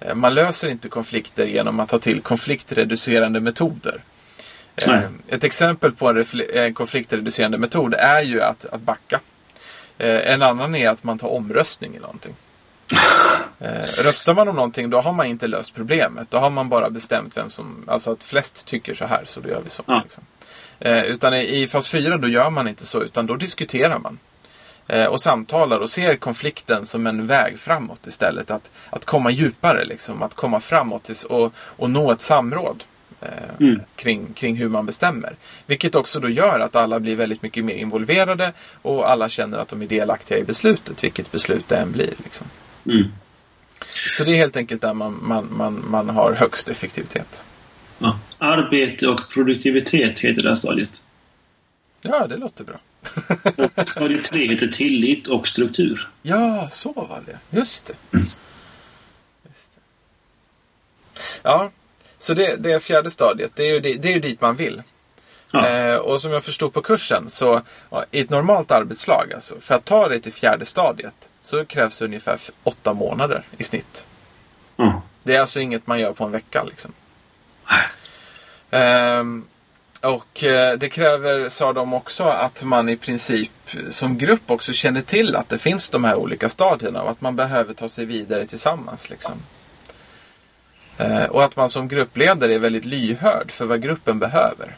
Eh, Man löser inte konflikter genom att ta till konfliktreducerande metoder. Nej. Ett exempel på en, en konfliktreducerande metod är ju att, att backa. En annan är att man tar omröstning i någonting. Eh, Röstar man om någonting då har man inte löst problemet. Då har man bara bestämt vem som, alltså att flest tycker så här så då gör vi så. Ja. Liksom. Eh, Utan i, i fas 4 då gör man inte så utan då diskuterar man. Eh, Och samtalar och ser konflikten som en väg framåt istället. Att, att komma djupare liksom. Att komma framåt och, och nå ett samråd. Mm. Kring, kring hur man bestämmer. Vilket också då gör att alla blir väldigt mycket mer involverade och alla känner att de är delaktiga i beslutet. Vilket beslut det än blir. Liksom. Mm. Så det är helt enkelt där man, man, man, man har högst effektivitet. Ja. Arbete och produktivitet heter det här stadiet. Ja, det låter bra. Och stadie 3 heter tillit och struktur. Ja, så var det. Just det. Just det. Ja, så det, det är fjärde stadiet. Det är ju, det, det är ju dit man vill. Ja. Eh, och som jag förstod på kursen så ja, i ett normalt arbetslag, alltså, för att ta dig till fjärde stadiet så krävs ungefär åtta månader i snitt. Ja. Det är alltså inget man gör på en vecka. Liksom. Ehm, och eh, det kräver, sa de också, att man i princip som grupp också känner till att det finns de här olika stadierna och att man behöver ta sig vidare tillsammans. Liksom. Eh, och att man som gruppledare är väldigt lyhörd för vad gruppen behöver.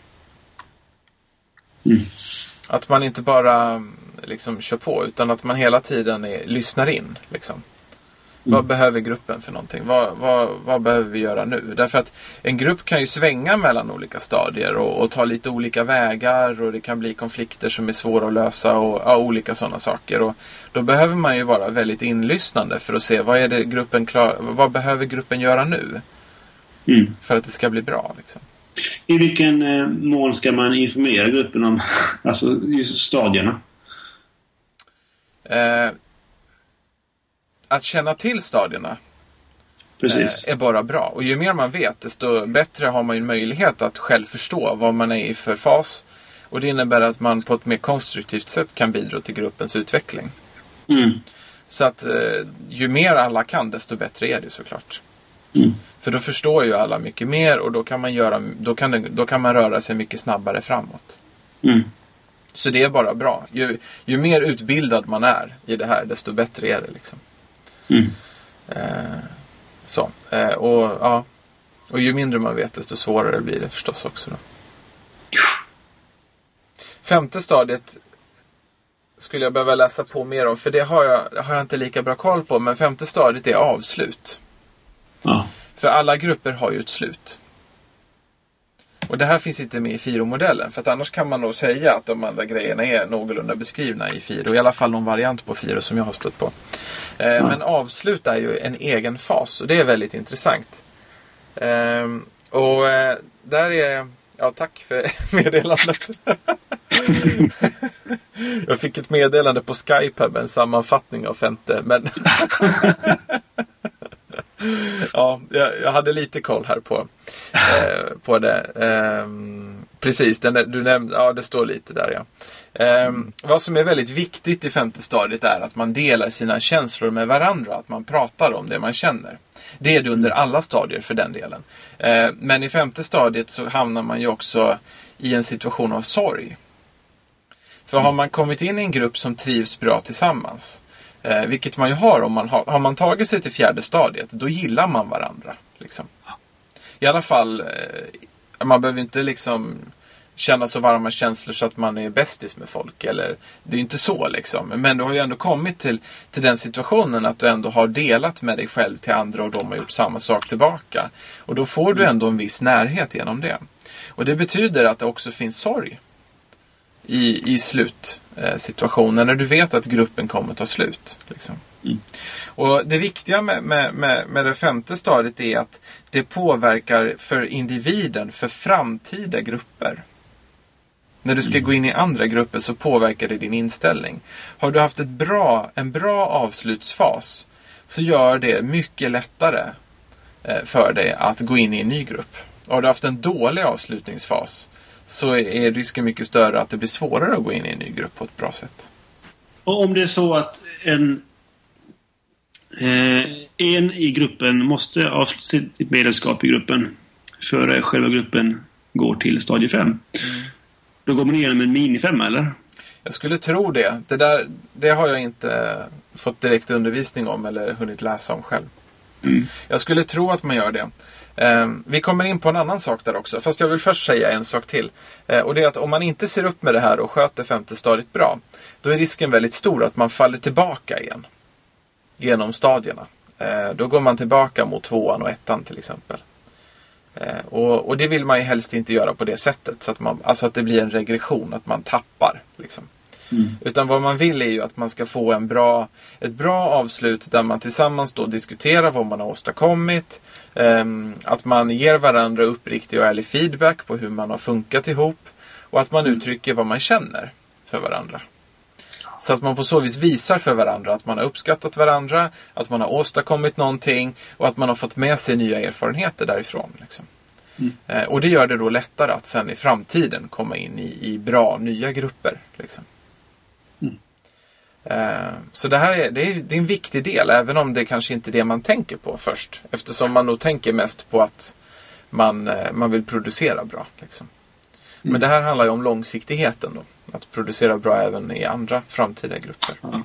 Mm. Att man inte bara mm, liksom kör på utan att man hela tiden är, lyssnar in. Liksom. Vad behöver gruppen för någonting? Vad, vad, vad behöver vi göra nu? Därför att en grupp kan ju svänga mellan olika stadier och, och ta lite olika vägar och det kan bli konflikter som är svåra att lösa och ja, olika sådana saker. Och då behöver man ju vara väldigt inlyssnande för att se vad är det gruppen klar, vad behöver gruppen göra nu Mm. för att det ska bli bra. Liksom. I vilken eh, mån ska man informera gruppen om alltså, just stadierna? Eh, att känna till stadierna Precis. eh, är bara bra. Och ju mer man vet, desto bättre har man ju möjlighet att själv förstå vad man är i för fas. Och det innebär att man på ett mer konstruktivt sätt kan bidra till gruppens utveckling. Mm. Så att eh, ju mer alla kan, desto bättre är det såklart. Mm. För då förstår ju alla mycket mer och då kan man, göra, då kan, det, då kan man röra sig mycket snabbare framåt. Mm. Så det är bara bra. Ju, ju mer utbildad man är i det här, desto bättre är det. Liksom. Mm. Eh, så. Eh, och, ja. och ju mindre man vet, desto svårare blir det förstås också. Då. Femte stadiet skulle jag behöva läsa på mer om, för det har jag, har jag inte lika bra koll på. Men femte stadiet är avslut. Ja. För alla grupper har ju ett slut. Och det här finns inte med i FIRO-modellen. För att annars kan man nog säga att de andra grejerna är någorlunda beskrivna i FIRO. I alla fall någon variant på FIRO som jag har stött på. Eh, Men avslut är ju en egen fas och det är väldigt intressant. Ehm, och eh, där är... Ja, tack för meddelandet. jag fick ett meddelande på Skype här med en sammanfattning av femte. Men ja, jag, jag hade lite koll här på, eh, på det. Eh, precis, den, där- du nämnde, ja det står lite där ja. Ehm, Vad som är väldigt viktigt i femte stadiet är att man delar sina känslor med varandra. Att man pratar om det man känner. Det är det under alla stadier för den delen. Ehm, men i femte stadiet så hamnar man ju också i en situation av sorg. För har man kommit in i en grupp som trivs bra tillsammans, eh, vilket man ju har om man har, har man tagit sig till fjärde stadiet, då gillar man varandra. Liksom. I alla fall, eh, man behöver inte liksom känna så varma känslor så att man är bästis med folk. Eller, det är ju inte så liksom. Men du har ju ändå kommit till, till den situationen att du ändå har delat med dig själv till andra och de har gjort samma sak tillbaka. Och då får du ändå en viss närhet genom det. Och det betyder att det också finns sorg i, i slutsituationen när du vet att gruppen kommer ta slut. Liksom. Och Det viktiga med, med, med, med det femte stadiet är att det påverkar för individen för framtida grupper. När du ska gå in i andra grupper så påverkar det din inställning. Har du haft ett bra, en bra avslutsfas så gör det mycket lättare eh, för dig att gå in i en ny grupp. Har du haft en dålig avslutningsfas så är risken mycket större att det blir svårare att gå in i en ny grupp på ett bra sätt. Och om det är så att en, Eh, en i gruppen måste avsluta sitt medlemskap i gruppen före själva gruppen går till stadie 5. Mm. Då går man igenom en minifemma, eller? Jag skulle tro det. Det, där, det har jag inte fått direkt undervisning om eller hunnit läsa om själv. Mm. Jag skulle tro att man gör det. Ehm, vi kommer in på en annan sak där också. Fast jag vill först säga en sak till. Eh, och det är att om man inte ser upp med det här och sköter femte stadiet bra. Då är risken väldigt stor att man faller tillbaka igen. Genom stadierna. Eh, då går man tillbaka mot tvåan och ettan till exempel. Eh, och, och, det vill man ju helst inte göra på det sättet. Så att man, alltså att det blir en regression, att man tappar. Liksom. Mm. Utan vad man vill är ju att man ska få en bra, ett bra avslut där man tillsammans då diskuterar vad man har åstadkommit. Um, att man ger varandra uppriktig och ärlig feedback på hur man har funkat ihop. Och att man mm. uttrycker vad man känner för varandra. Så att man på så vis visar för varandra att man har uppskattat varandra, att man har åstadkommit någonting och att man har fått med sig nya erfarenheter därifrån. Liksom. Mm. Eh, och det gör det då lättare att sen i framtiden komma in i, i bra nya grupper. Liksom. Mm. Eh, så det här är, det är, det är en viktig del, även om det kanske inte är det man tänker på först. Eftersom man nog tänker mest på att man, eh, man vill producera bra. Liksom. Mm. Men det här handlar ju om långsiktigheten. Då. Att producera bra även i andra framtida grupper. Ja.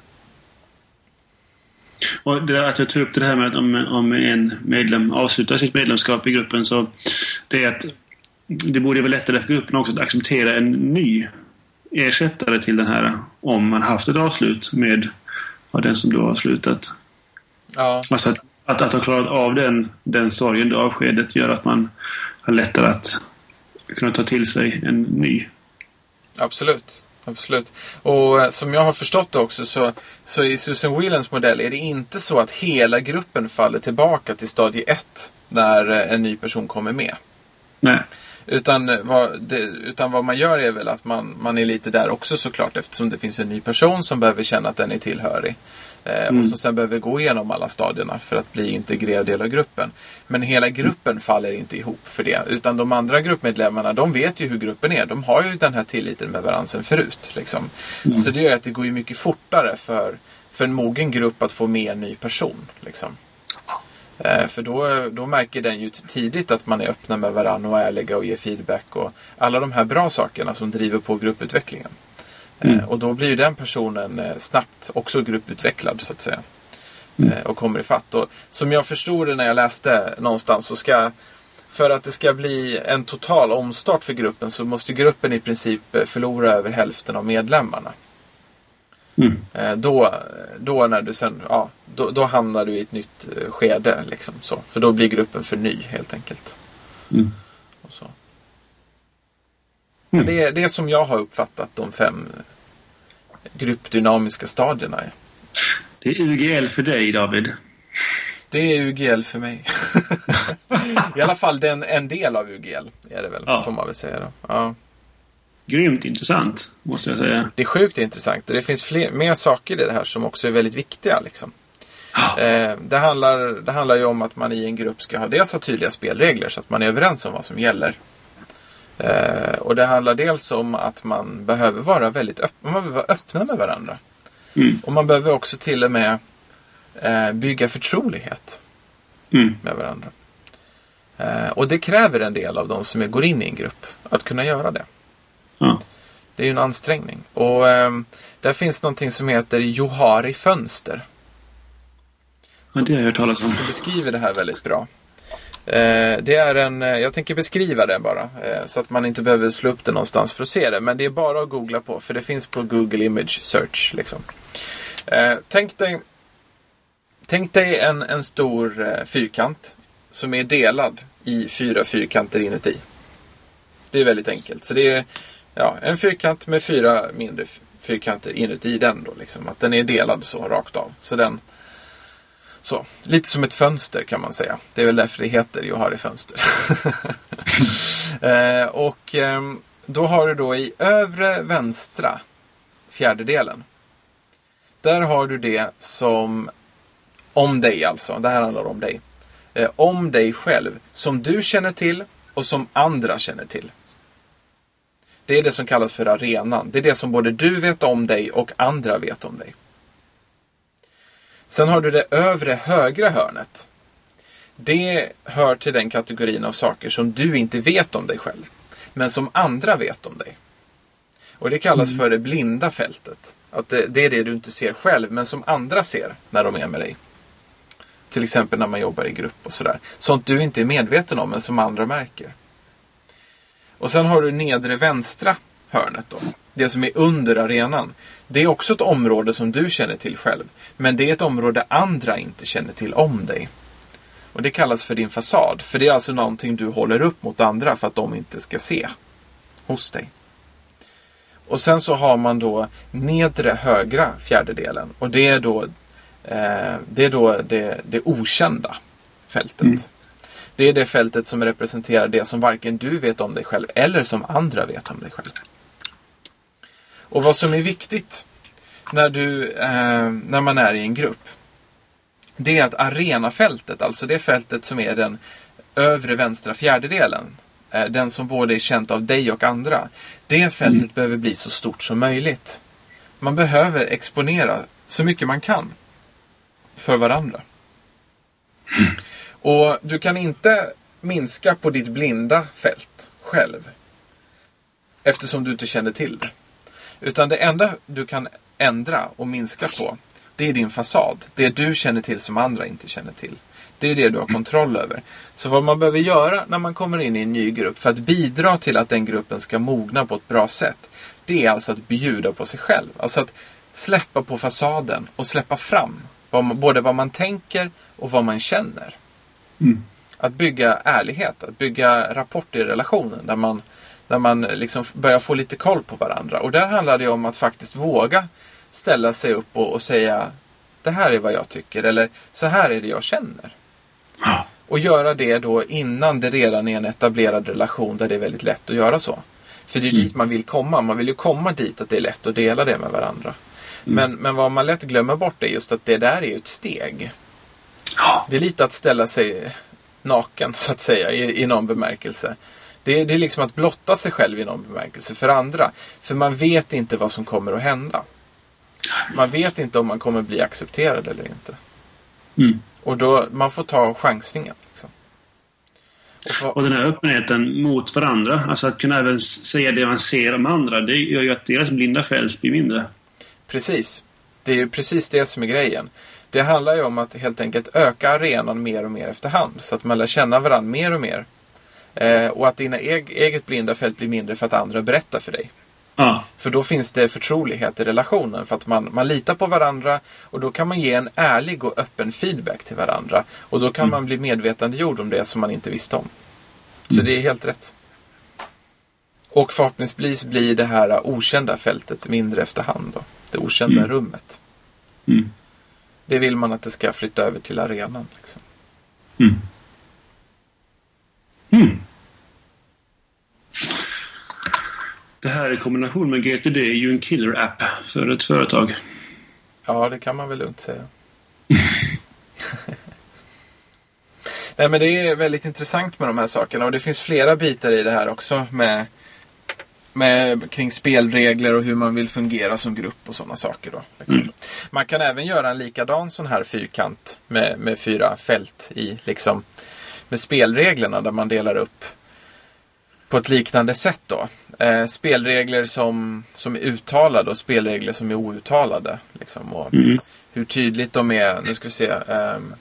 Och det där att jag tog upp det här med att om, om en medlem avslutar sitt medlemskap i gruppen så det är att det borde vara lättare för gruppen också att acceptera en ny ersättare till den här om man haft ett avslut med den som då har slutat. Ja. Alltså att, att, att ha klarat av den, den sorgen, det avskedet, gör att man har lättare att kunna ta till sig en ny. Absolut. Absolut. Och eh, som jag har förstått det också så, så i Susan Whelans modell är det inte så att hela gruppen faller tillbaka till stadie 1 när eh, en ny person kommer med. Nej. Utan eh, vad, det, utan vad man gör är väl att man, man är lite där också såklart eftersom det finns en ny person som behöver känna att den är tillhörig. Eh, mm. Och som sen behöver gå igenom alla stadierna för att bli integrerad del av gruppen. Men hela gruppen faller inte ihop för det. Utan de andra gruppmedlemmarna de vet ju hur gruppen är. De har ju den här tilliten med varandra sen förut. Liksom. Mm. Så det gör att det går ju mycket fortare för, för en mogen grupp att få med en ny person. Liksom. Eh, för då, då märker den ju tidigt att man är öppna med varandra och ärliga och ger feedback och alla de här bra sakerna som driver på grupputvecklingen. Eh, mm. Och då blir ju den personen eh, snabbt också grupputvecklad så att säga. Mm. Och kommer ifatt. Och som jag förstod det när jag läste någonstans så ska för att det ska bli en total omstart för gruppen så måste gruppen i princip förlora över hälften av medlemmarna. Mm. Då, då när du sen, ja, då, då hamnar du i ett nytt skede. Liksom, så. För då blir gruppen för ny helt enkelt. Mm. Och så. Mm. Det, är, det är som jag har uppfattat de fem gruppdynamiska stadierna. Det är UGL för dig David. Det är UGL för mig. I alla fall den, en del av UGL är det väl, ja. får man väl säga. Då. Ja. Grymt intressant, måste jag säga. Det är sjukt intressant. Det finns fler, mer saker i det här som också är väldigt viktiga. Liksom. Eh, det, handlar, det handlar ju om att man i en grupp ska ha dels ha tydliga spelregler så att man är överens om vad som gäller. Eh, och det handlar dels om att man behöver vara väldigt öpp man behöver vara öppna med varandra. Mm. Och man behöver också till och med eh, bygga förtrolighet mm. med varandra. Eh, och det kräver en del av de som går in i en grupp att kunna göra det. Ja. Det är ju en ansträngning. Och ehm, där finns någonting som heter Johari fönster. Ja, det har jag hört talas om. Som beskriver det här väldigt bra. Eh, det är en, eh, jag tänker beskriva det bara. Eh, så att man inte behöver slå upp det någonstans för att se det. Men det är bara att googla på. För det finns på Google Image Search. Liksom. tänk dig, tänk dig en, en stor fyrkant. Som är delad i fyra fyrkanter inuti. Det är väldigt enkelt. Så det är ja, en fyrkant med fyra mindre fyrkanter inuti den. Då, liksom. Att den är delad så rakt av. Så den så, lite som ett fönster kan man säga. Det är väl därför det heter Johari fönster. eh, och eh, då har du då i övre vänstra fjärdedelen. Där har du det som om dig alltså. Det här handlar om dig. Eh, om dig själv. Som du känner till och som andra känner till. Det är det som kallas för arenan. Det är det som både du vet om dig och andra vet om dig. Sen har du det övre högra hörnet. Det hör till den kategorin av saker som du inte vet om dig själv. Men som andra vet om dig. Och det kallas för det blinda fältet. Att det, det är det du inte ser själv, men som andra ser när de är med dig. Till exempel när man jobbar i grupp och sådär. Sånt du inte är medveten om, men som andra märker. Och sen har du nedre vänstra hörnet då. Det som är under arenan. Det är också ett område som du känner till själv. Men det är ett område andra inte känner till om dig. Och det kallas för din fasad. För det är alltså någonting du håller upp mot andra för att de inte ska se hos dig. Och sen så har man då nedre högra fjärdedelen. Och det är då, eh, det, är då det, det okända fältet. Mm. Det är det fältet som representerar det som varken du vet om dig själv eller som andra vet om dig själv. Och vad som är viktigt när, du, eh, när man är i en grupp. Det är att arenafältet, alltså det fältet som är den övre vänstra fjärdedelen. eh, Den som både är känt av dig och andra. Det fältet behöver bli så stort som möjligt. Man behöver exponera så mycket man kan för varandra. Och du kan inte minska på ditt blinda fält själv. Eftersom du inte känner till det. Utan det enda du kan ändra och minska på, det är din fasad. Det du känner till som andra inte känner till. Det är det du har kontroll över. Så vad man behöver göra när man kommer in i en ny grupp för att bidra till att den gruppen ska mogna på ett bra sätt. Det är alltså att bjuda på sig själv. Alltså att släppa på fasaden och släppa fram både vad man tänker och vad man känner. Mm. Att bygga ärlighet, att bygga rapport i relationen där man, där man liksom börjar få lite koll på varandra. Och där handlar det om att faktiskt våga ställa sig upp och, och säga det här är vad jag tycker eller så här är det jag känner. Ja. Och göra det då innan det redan är en etablerad relation där det är väldigt lätt att göra så. För det är dit man vill komma. Man vill ju komma dit att det är lätt att dela det med varandra. Men, men vad man lätt glömmer bort är just att det där är ett steg. Ja. Det är lite att ställa sig naken så att säga i, i någon bemärkelse. Det är, det är liksom att blotta sig själv i någon bemärkelse för andra. För man vet inte vad som kommer att hända. Man vet inte om man kommer bli accepterad eller inte. Mm. Och då, man får ta chansningen. Liksom. Och få- Och den här öppenheten mot varandra, alltså att kunna även säga det man ser om andra, det gör ju att deras blinda fält blir mindre. Precis. Det är ju precis det som är grejen. Det handlar ju om att helt enkelt öka arenan mer och mer efterhand. Så att man lär känna varandra mer och mer. Eh, och att dina eg- eget blinda fält blir mindre för att andra berättar för dig. Ja. För då finns det förtrolighet i relationen. För att man, man litar på varandra och då kan man ge en ärlig och öppen feedback till varandra. Och då kan man bli medvetandegjord om det som man inte visste om. Så det är helt rätt. Och förhoppningsvis blir det här okända fältet mindre efterhand. Då. Det okända Mm. rummet. Mm. Det vill man att det ska flytta över till arenan. Liksom. Mm. Mm. Det här i kombination med GTD är ju en killer-app för ett företag. Ja, det kan man väl lugnt säga. Nej, men det är väldigt intressant med de här sakerna och det finns flera bitar i det här också med, med kring spelregler och hur man vill fungera som grupp och sådana saker. Då, liksom. Mm. Man kan även göra en likadan sån här fyrkant med, med fyra fält i liksom med spelreglerna där man delar upp på ett liknande sätt då. Eh, spelregler som, som är uttalade och spelregler som är outtalade. Liksom, och Mm. hur tydligt de är. Nu ska vi se. ehm,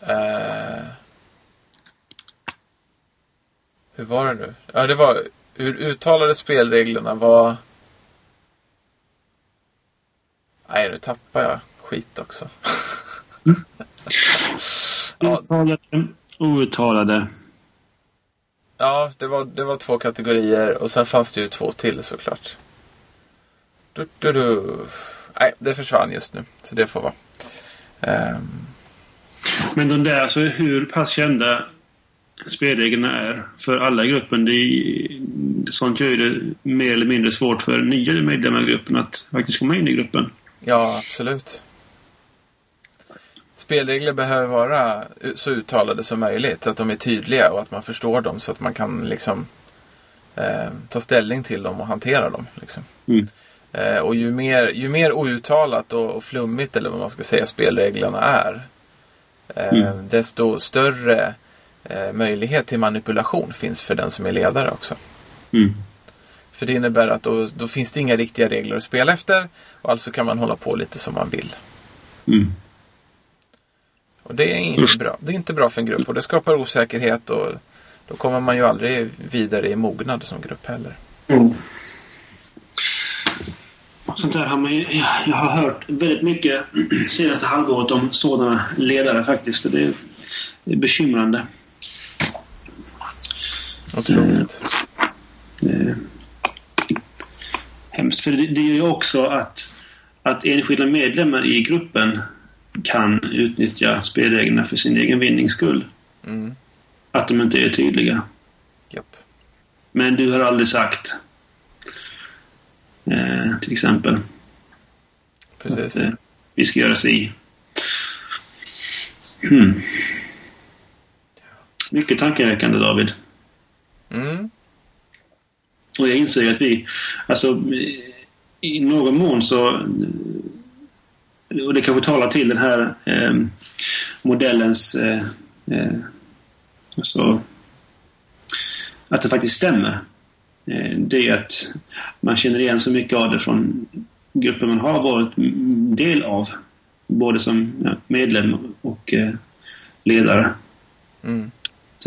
eh, hur var det nu? Ja, det var hur uttalade spelreglerna var. Nej, nu tappar jag skit också. Ja. Uttalade, outtalade. Ja, det var, det var två kategorier och sen fanns det ju två till såklart. Du, du, du. Nej, det försvann just nu. Så det får vara. Ehm, Men de där, alltså hur pass kända spelreglerna är för alla i gruppen. Det är, sånt gör ju det mer eller mindre svårt för nya medlemmar i gruppen att faktiskt komma in i gruppen. ja, absolut. Spelregler behöver vara så uttalade som möjligt. Att de är tydliga och att man förstår dem så att man kan liksom eh, ta ställning till dem och hantera dem. Liksom. Mm. Eh, och ju mer, ju mer outtalat och, och flummigt eller vad man ska säga spelreglerna är. Eh, Mm. Desto större eh, möjlighet till manipulation finns för den som är ledare också. Mm. För det innebär att då, då finns det inga riktiga regler att spela efter. Och alltså kan man hålla på lite som man vill. Mm. Och det är inte bra. Det är inte bra för en grupp och det skapar osäkerhet och då kommer man ju aldrig vidare i mognad som grupp heller. Mm. Sånt där har man ju, jag har hört väldigt mycket senaste halvåret om sådana ledare faktiskt. Det är, det är bekymrande. Otroligt. Det är hemskt. För det, det gör ju också att, att enskilda medlemmar i gruppen kan utnyttja spelreglerna för sin egen vinnings skull. Mm. Att de inte är tydliga. Japp. Men du har aldrig sagt. Eh, till exempel. Precis. Att, eh, vi ska göra sig i. Hmm. Mycket tankeväckande David. Mm. Och jag inser ju att vi, alltså i någon mån så, och det kanske talar till den här eh, modellens, eh, eh, alltså, att det faktiskt stämmer. Eh, det är att man känner igen så mycket av det från grupper man har varit del av. Både som medlem och eh, ledare. Mm. Att,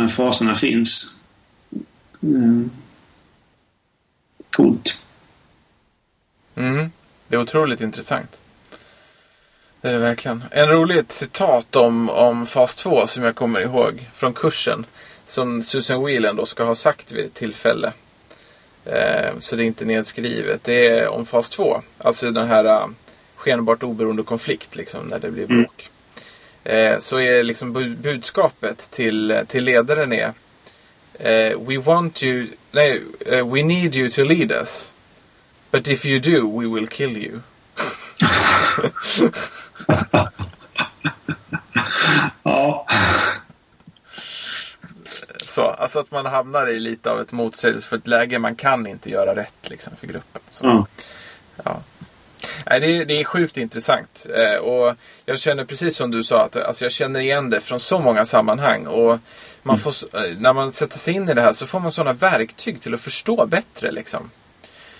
här faserna finns. Mm. Coolt. Mm. Det är otroligt intressant. Det är det verkligen. En roligt citat om, om fas 2 som jag kommer ihåg från kursen. Som Susan Whelan då ska ha sagt vid ett tillfälle. Eh, så det är inte nedskrivet. Det är om fas 2. Alltså den här uh, skenbart oberoende konflikt liksom när det blir bråk. Eh, så är liksom bu- budskapet till, till ledaren är eh, We want you, nej, eh, we need you to lead us. But if you do, we will kill you. Ja. Så, alltså att man hamnar i lite av ett motsägelsefullt läge. Man kan inte göra rätt liksom för gruppen. Så, ja. ja. Nej, det, är, det är sjukt intressant. Eh, och jag känner precis som du sa att alltså jag känner igen det från så många sammanhang. Och man får, s- eh, när man sätter sig in i det här så får man sådana verktyg till att förstå bättre. Liksom.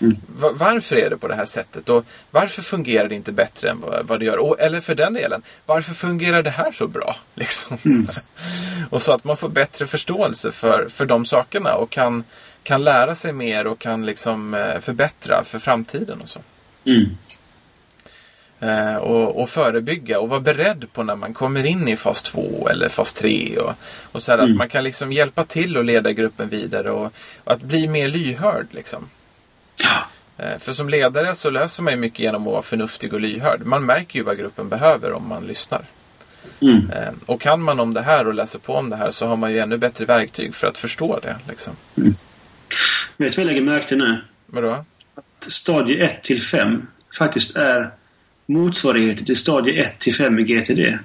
Mm. Va- Varför är det på det här sättet? Och varför fungerar det inte bättre än vad, vad det gör? Och, eller för den delen, varför fungerar det här så bra? Liksom. Mm. och så att man får bättre förståelse för, för de sakerna och kan, kan lära sig mer och kan liksom eh, förbättra för framtiden och så. Mm. Eh, och, och förebygga och vara beredd på när man kommer in i fas 2 eller fas 3. Och, och så Mm. att man kan liksom hjälpa till och leda gruppen vidare och, och att bli mer lyhörd. Liksom. Eh, För som ledare så löser man ju mycket genom att vara förnuftig och lyhörd. Man märker ju vad gruppen behöver om man lyssnar. Mm. Eh, Och kan man om det här och läser på om det här så har man ju ännu bättre verktyg för att förstå det. Liksom. Vet du vad jag lägger märke till nu? Vadå? Stadie 1 till 5 faktiskt är motsvarigheter till stadie 1 till 5 i GTD.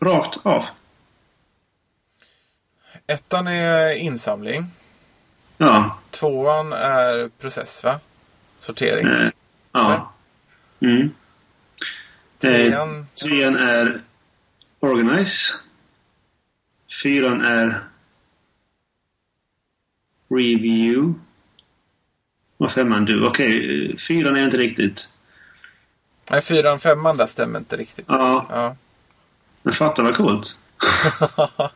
Rakt av. Ettan är insamling. Ja. Tvåan är process va? Sortering. Eh, ja. Mm. Eh, Trean, trean är Organize. Fyran är Review. Och femman Du. Okej, eh, fyran är inte riktigt. Nej fyran, femman där stämmer inte riktigt. Ja, Ja. men fatta vad coolt. ha.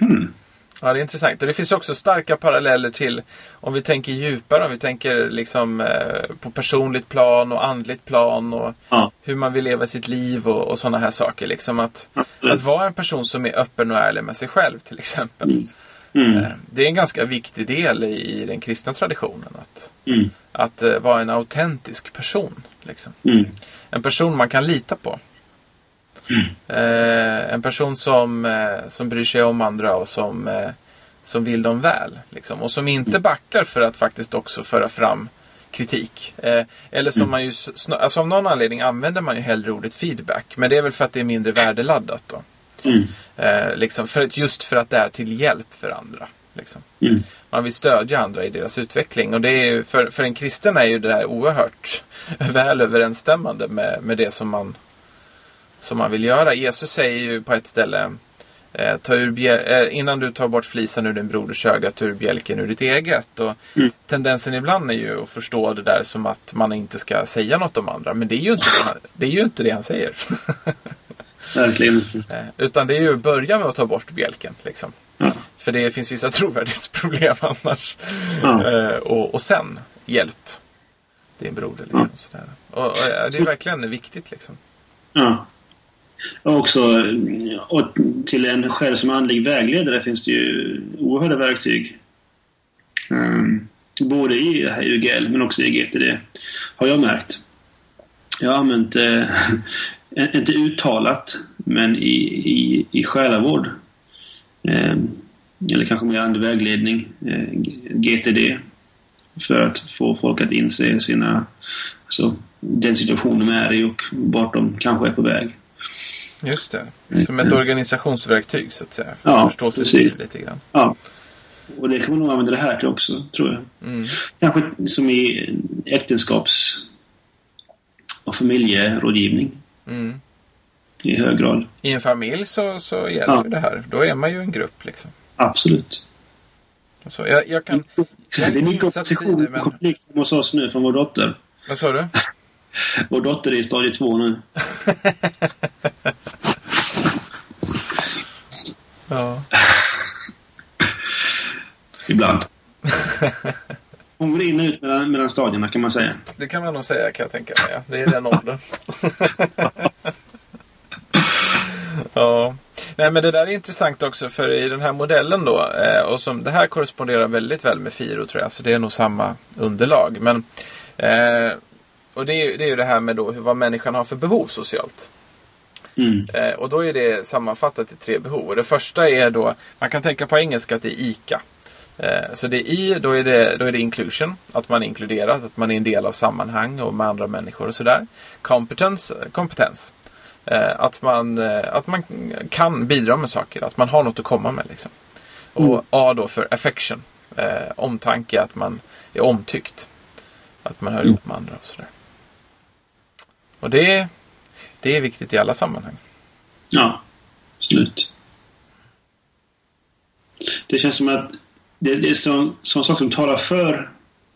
Hmm. Ja, det är intressant. Och det finns också starka paralleller till, om vi tänker djupare, om vi tänker liksom eh, på personligt plan och andligt plan och Ja. hur man vill leva sitt liv och, och sådana här saker. Liksom att, att vara en person som är öppen och ärlig med sig själv till exempel. Mm. Eh, Det är en ganska viktig del i, i den kristna traditionen. Att, Mm. att eh, vara en autentisk person. Liksom. Mm. En person man kan lita på. Eh, en person som, eh, som bryr sig om andra och som, som vill dem väl. Liksom. Och som inte backar för att faktiskt också föra fram kritik. Eh, eller som man ju, alltså av någon anledning använder man ju hellre ordet feedback. Men det är väl för att det är mindre värdeladdat då. Mm. Eh, liksom för att, just för att det är till hjälp för andra. Liksom. Mm. Man vill stödja andra i deras utveckling. Och det är ju, för, för en kristen är ju det här oerhört väl överensstämmande med, med det som man, som man vill göra. Jesus säger ju på ett ställe eh, ta ur bjäl- eh, innan du tar bort flisen ur din broders öga, ta ur bjälken ur ditt eget. Och Mm. Tendensen ibland är ju att förstå det där som att man inte ska säga något om andra. Men det är ju inte det han, det, är ju inte det han säger. Verkligen inte. Eh, Utan det är ju att börja med att ta bort bjälken. Liksom. Ja. För det finns vissa trovärdighetsproblem annars. Ja. Eh, och, och sen hjälp din broder. Liksom, Ja. sådär. Och, och, det är verkligen viktigt. Liksom. Ja. Och också och till en själv som andlig vägledare finns det ju oerhörda verktyg. Um, både i UGL men också i GTD. Har jag märkt. Jag har använt, eh, inte uttalat, men i, i, i själavård. Eh, eller kanske mer andlig vägledning. Eh, GTD. För att få folk att inse sina, alltså, den situation de är i och vart de kanske är på väg. Just det. Som ett organisationsverktyg så att säga. För Ja, att förstå precis. lite grann. Ja. Och det kan man nog använda det här till också, tror jag. Mm. Kanske som i äktenskaps och familjerådgivning Mm. i hög grad. I en familj så, så gäller Ja. det här. Då är man ju en grupp. Liksom. Absolut. Så jag, jag kan... Jag Det är mycket opposition och men- konflikt hos oss nu från vår dotter. Vad sa du? Vår dotter är i stadie två nu. Ja. Ibland. Hon går in och ut mellan, mellan stadierna kan man säga. Det kan man nog säga kan jag tänka mig. Ja. Det är den åldern. ja. Nej men det där är intressant också för i den här modellen då. Eh, och som, det här korresponderar väldigt väl med FIRO tror jag. Så det är nog samma underlag. Men, eh, och det är, ju- det är ju det här med då vad människan har för behov socialt. Mm. Eh, och då är det sammanfattat i tre behov. Och det första är då, man kan tänka på engelska att det är ICA. Eh, så det är I, då är det, då är det inclusion, att man är inkluderad, att man är en del av sammanhang och med andra människor och sådär. Competence, kompetens. Eh, att, man, eh, att man kan bidra med saker, att man har något att komma med. Liksom. Och Mm. A då för affection, omtanke, att man är omtyckt. Att man hör ihop med andra och sådär. Och det, det är viktigt i alla sammanhang. Ja, absolut. Det känns som att det, det är sån, sån sak som talar för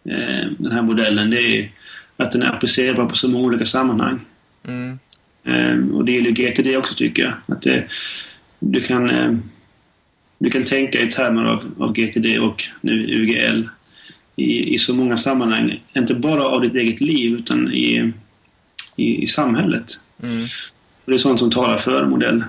eh, den här modellen. Det är att den är applicerbar på så många olika sammanhang. Mm. Eh, och det gäller GTD också tycker jag. Att det, du, kan, eh, du kan tänka i termer av, av GTD och nu UGL i, i så många sammanhang. Inte bara av ditt eget liv utan i, i, i samhället. Mm. Och det är sånt som talar för modell.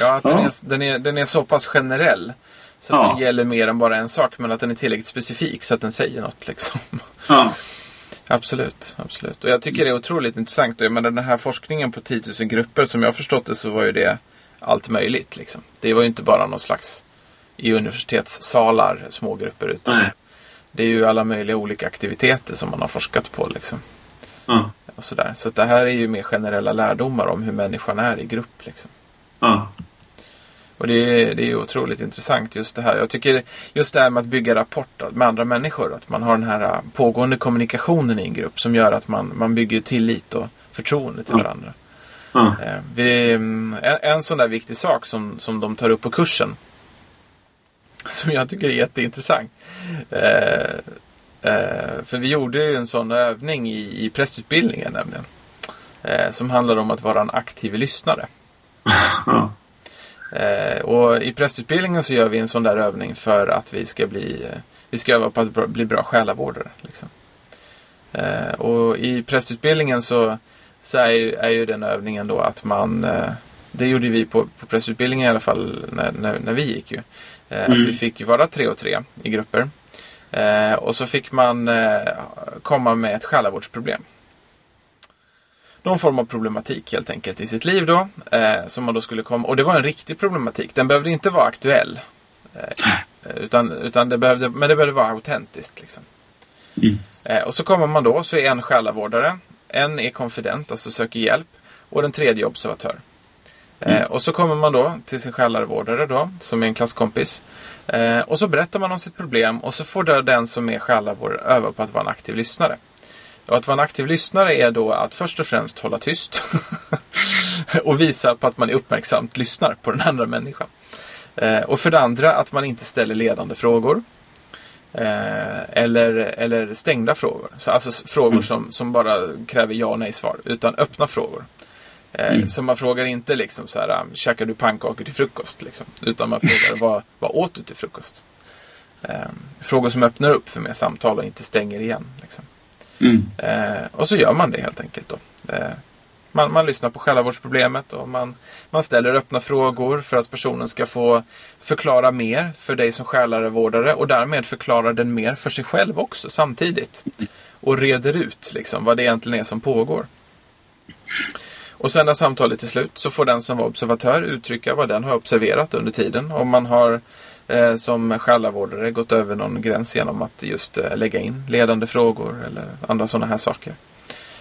Ja, att Den, Ja. är, den, är, den är så pass generell. Så att Ja. den gäller mer än bara en sak. Men att den är tillräckligt specifik så att den säger något. Liksom. ja. absolut, absolut. Och jag tycker det är otroligt intressant. Jag menar, den här forskningen på 10 000 grupper. Som jag har förstått det så var ju det allt möjligt. Liksom. Det var ju inte bara någon slags i universitetssalar små grupper. Utan Nej. det är ju alla möjliga olika aktiviteter som man har forskat på. Liksom. Ja. Och sådär. Så det här är ju mer generella lärdomar om hur människan är i grupp. Liksom. Ja. Och det är, det är otroligt intressant just det här. Jag tycker just det här med att bygga rapport med andra människor. Att man har den här äh, pågående kommunikationen i en grupp som gör att man, man bygger tillit och förtroende till varandra. Eh, vi, mm, en, en sån där viktig sak som, som de tar upp på kursen. Som jag tycker är jätteintressant. Eh, eh, för vi gjorde ju en sån övning i, i prästutbildningen nämligen. Eh, som handlar om att vara en aktiv lyssnare. Ja. Eh, och i prästutbildningen så gör vi en sån där övning för att vi ska bli eh, Vi ska öva på att bli bra själavårdare. Liksom. Eh, och i prästutbildningen så, så är, ju, är ju den övningen då att man eh, Det gjorde vi på, på prästutbildningen i alla fall när, när, när vi gick ju. Mm. Att vi fick ju vara tre och tre i grupper. Och så fick man komma med ett själavårdsproblem någon form av problematik helt enkelt i sitt liv då. Eh, som man då skulle komma, och det var en riktig problematik. Den behövde inte vara aktuell. Eh, utan, utan det behövde, men det behövde vara autentiskt. Liksom. Mm. Eh, och så kommer man då, så är en själavårdare. En är konfident, alltså söker hjälp. Och den tredje är observatör. Eh, och så kommer man då till sin själavårdare då, som är en klasskompis. Eh, och så berättar man om sitt problem och så får då den som är själavårdare öva på att vara en aktiv lyssnare. Och att vara en aktiv lyssnare är då att först och främst hålla tyst. och visa på att man är uppmärksamt lyssnar på den andra människan. Eh, och för det andra att man inte ställer ledande frågor. Eh, eller, eller stängda frågor. Så, alltså frågor som, som bara kräver ja och nej svar. Utan öppna frågor. Eh, mm. Så man frågar inte liksom så här, um, käkar du pannkakor till frukost? Liksom, utan man frågar, vad, vad åt du till frukost? Frågor som öppnar upp för mer samtal och inte stänger igen. Liksom. Mm. Eh, och så gör man det helt enkelt. Då. Eh, man, man lyssnar på själavårdsproblemet och man, man ställer öppna frågor för att personen ska få förklara mer för dig som själavårdare och därmed förklara den mer för sig själv också samtidigt. Och reder ut liksom, vad det egentligen är som pågår. Och sen när samtalet är slut så får den som var observatör uttrycka vad den har observerat under tiden. Om man har eh, som själavårdare gått över någon gräns genom att just eh, lägga in ledande frågor eller andra sådana här saker.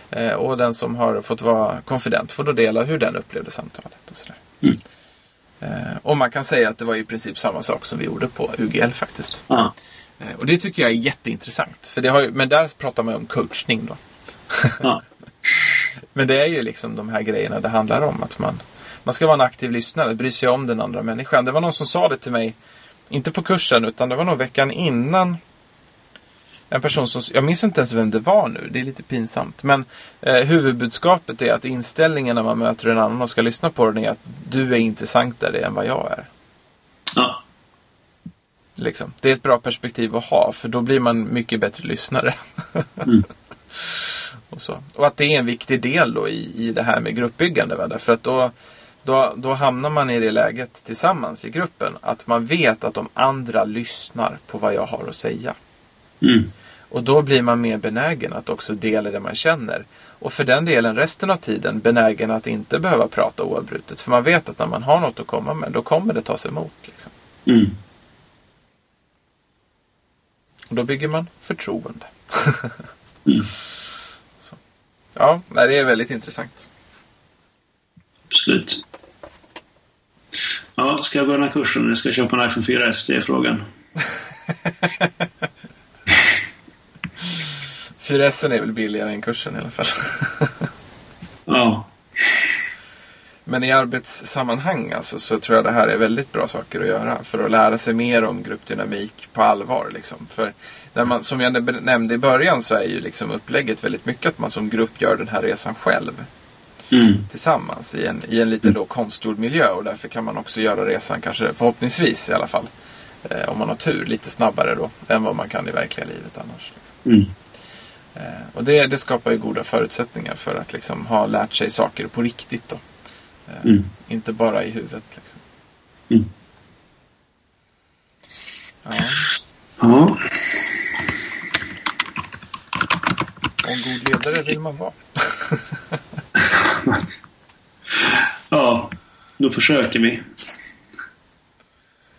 Eh, och den som har fått vara konfident får då dela hur den upplevde samtalet. Och, sådär. Mm. Eh, och man kan säga att det var i princip samma sak som vi gjorde på UGL faktiskt. Ah. och det tycker jag är jätteintressant. För det har, men där pratar man om coachning då. ah. Men det är ju liksom de här grejerna det handlar om. Att man, man ska vara en aktiv lyssnare, bry sig om den andra människan. Det var någon som sa det till mig, inte på kursen utan det var nog veckan innan. En person som, jag minns inte ens vem det var nu, det är lite pinsamt. Men eh, huvudbudskapet är att inställningen när man möter en annan och ska lyssna på den är att du är intressantare än vad jag är. Ja. Liksom. Det är ett bra perspektiv att ha för då blir man mycket bättre lyssnare. mm. Och, så. och att det är en viktig del då i, i det här med gruppbyggande. Va? Därför att då, då, då hamnar man i det läget tillsammans i gruppen. Att man vet att de andra lyssnar på vad jag har att säga. Mm. Och då blir man mer benägen att också dela det man känner. Och för den delen resten av tiden benägen att inte behöva prata oavbrutet. För man vet att när man har något att komma med då kommer det tas emot. Liksom. Mm. Och då bygger man förtroende. mm. Ja, det är väldigt intressant. Absolut. Ja, ska jag börja den här kursen eller ska jag köpa en iPhone 4S? Det är frågan. 4S är väl billigare än kursen i alla fall. ja. Men i arbetssammanhang alltså, så tror jag det här är väldigt bra saker att göra. För att lära sig mer om gruppdynamik på allvar. Liksom. För när man, som jag nämnde i början så är ju liksom upplägget väldigt mycket att man som grupp gör den här resan själv. Mm. Tillsammans i en, i en lite då konstgjord miljö. Och därför kan man också göra resan, kanske förhoppningsvis i alla fall. Eh, om man har tur, lite snabbare då. Än vad man kan i verkliga livet annars. Mm. Eh, och det, det skapar ju goda förutsättningar för att liksom ha lärt sig saker på riktigt. Då. Eh, mm. Inte bara i huvudet. Liksom. Mm. Ja. ja. Och en god ledare vill man vara. ja, då försöker vi.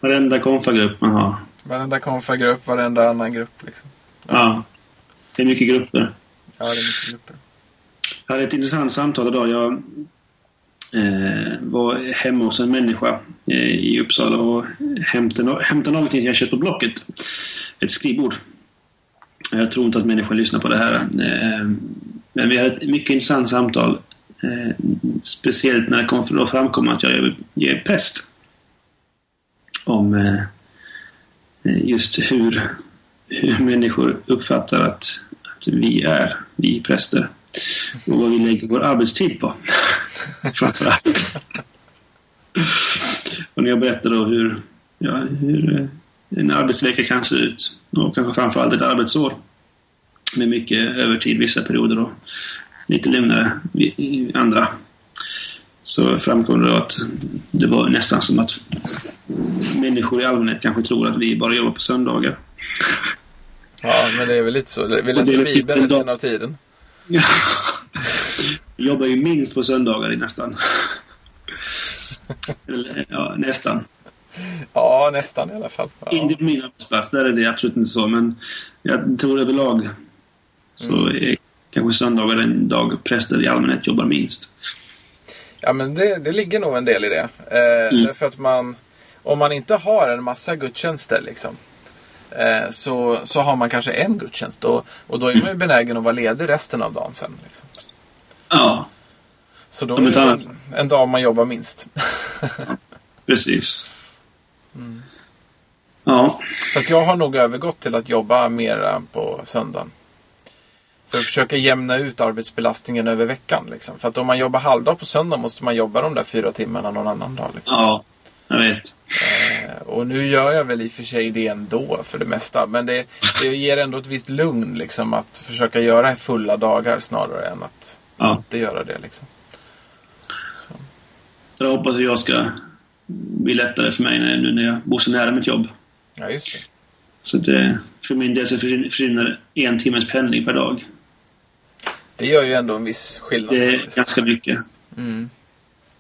Varenda konfagrupp man har. Varenda konfagrupp, varenda annan grupp. Liksom. Ja. ja. Det är mycket grupper. Ja, det är mycket grupper. Jag hade ett intressant samtal idag. Jag eh, var hemma hos en människa eh, i Uppsala och hämtade, hämtade någonting jag köpt på Blocket. Ett skrivbord. Jag tror inte att människor lyssnar på det här. Eh, men vi hade ett mycket intressant samtal. Eh, speciellt när det kom för att framkomma att jag är präst. Om eh, eh, just hur, hur människor uppfattar att, att vi är, vi präster. Och vad vi lägger vår arbetstid på. Framförallt. och när jag berättar då hur, ja, hur eh, en arbetsvecka kan se ut. Och kanske framförallt ett arbetsår. Med mycket övertid vissa perioder då, lite lugnare andra. Så framkom det att det var nästan som att människor i allmänhet kanske tror att vi bara jobbar på söndagar. Ja, men det är väl lite så. Vi läser Bibeln resten av tiden. Ja. Vi jobbar ju minst på söndagar nästan. Eller, ja, nästan. Ja, nästan i alla fall. Ja. Inte på min arbetsplats, där är det absolut inte så. Men jag tror överlag så mm. Kanske söndagar den dag präster i allmänhet jobbar minst. Ja, men det, det ligger nog en del i det. Eh, Mm. Därför att man, om man inte har en massa gudstjänster liksom, eh, så, så har man kanske en gudstjänst. Och, och då är man ju benägen att vara ledig resten av dagen sen. Liksom. Ja, Så då är det en, en dag man jobbar minst. precis. Mm. Ja, Fast jag har nog övergått till att jobba mera på söndagen. För att försöka jämna ut arbetsbelastningen över veckan. Liksom. För att om man jobbar halvdag på söndag måste man jobba de där fyra timmarna någon annan dag. Liksom. ja, jag vet. Eh, Och nu gör jag väl i och för sig det ändå för det mesta. Men det, det ger ändå ett visst lugn liksom, att försöka göra fulla dagar snarare än att Ja. inte göra det. Liksom. Så. Jag hoppas att jag ska bli lättare för mig nu när jag bor så nära mitt jobb. Ja, just det. Så det, för min del så försvin- försvinner en timmes pendling per dag. Det gör ju ändå en viss skillnad. Det är faktiskt. ganska mycket. Mm.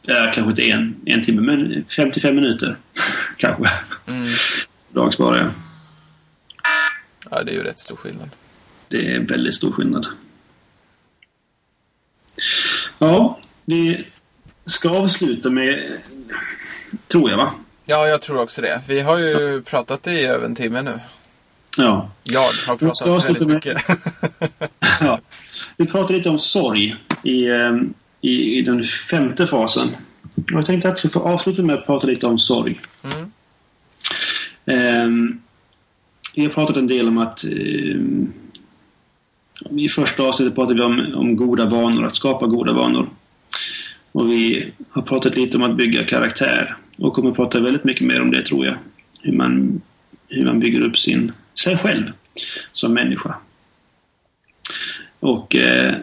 Ja, kanske inte en, en timme, men 55 minuter. kanske. Mm. Dag sparar jag. Ja, det är ju rätt stor skillnad. Det är väldigt stor skillnad. Ja, vi ska avsluta med... Tror jag, va? Ja, jag tror också det. Vi har ju pratat i över en timme nu. Ja. Jag har Jag pratat avsluta väldigt mycket. ja. Vi pratade lite om sorg i, eh, i, i den femte fasen. Och Jag tänkte också få avsluta med att prata lite om sorg. Mm. Ehm, vi har pratat en del om att ehm, i första avsnittet pratade vi om, om goda vanor, att skapa goda vanor. Och vi har pratat lite om att bygga karaktär och kommer prata väldigt mycket mer om det tror jag. Hur man, hur man bygger upp sin, sig själv som människa. Och eh,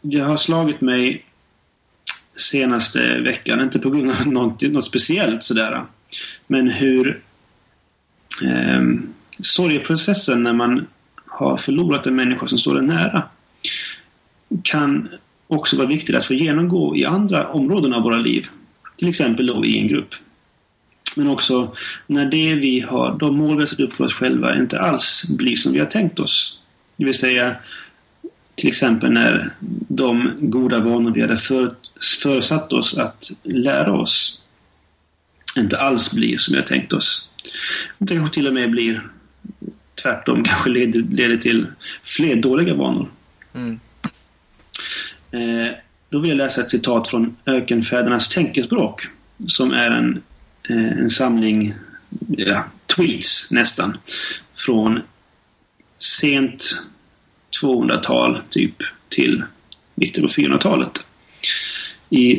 det har slagit mig senaste veckan, inte på grund av något, något speciellt sådär. Men hur eh, sorgeprocessen när man har förlorat en människa som står en nära kan också vara viktigt att få genomgå i andra områden av våra liv. Till exempel då i en grupp. Men också när det vi har, de mål vi har satt upp för oss själva inte alls blir som vi har tänkt oss. Det vill säga till exempel när de goda vanor vi hade för, försatt oss att lära oss inte alls blir som vi har tänkt oss. Det kanske till och med blir tvärtom, kanske leder, leder till fler dåliga vanor. Mm. Eh, då vill jag läsa ett citat från Ökenfädernas tänkespråk som är en, eh, en samling ja, tweets nästan från sent 200-tal typ till mitten på 400-talet. I,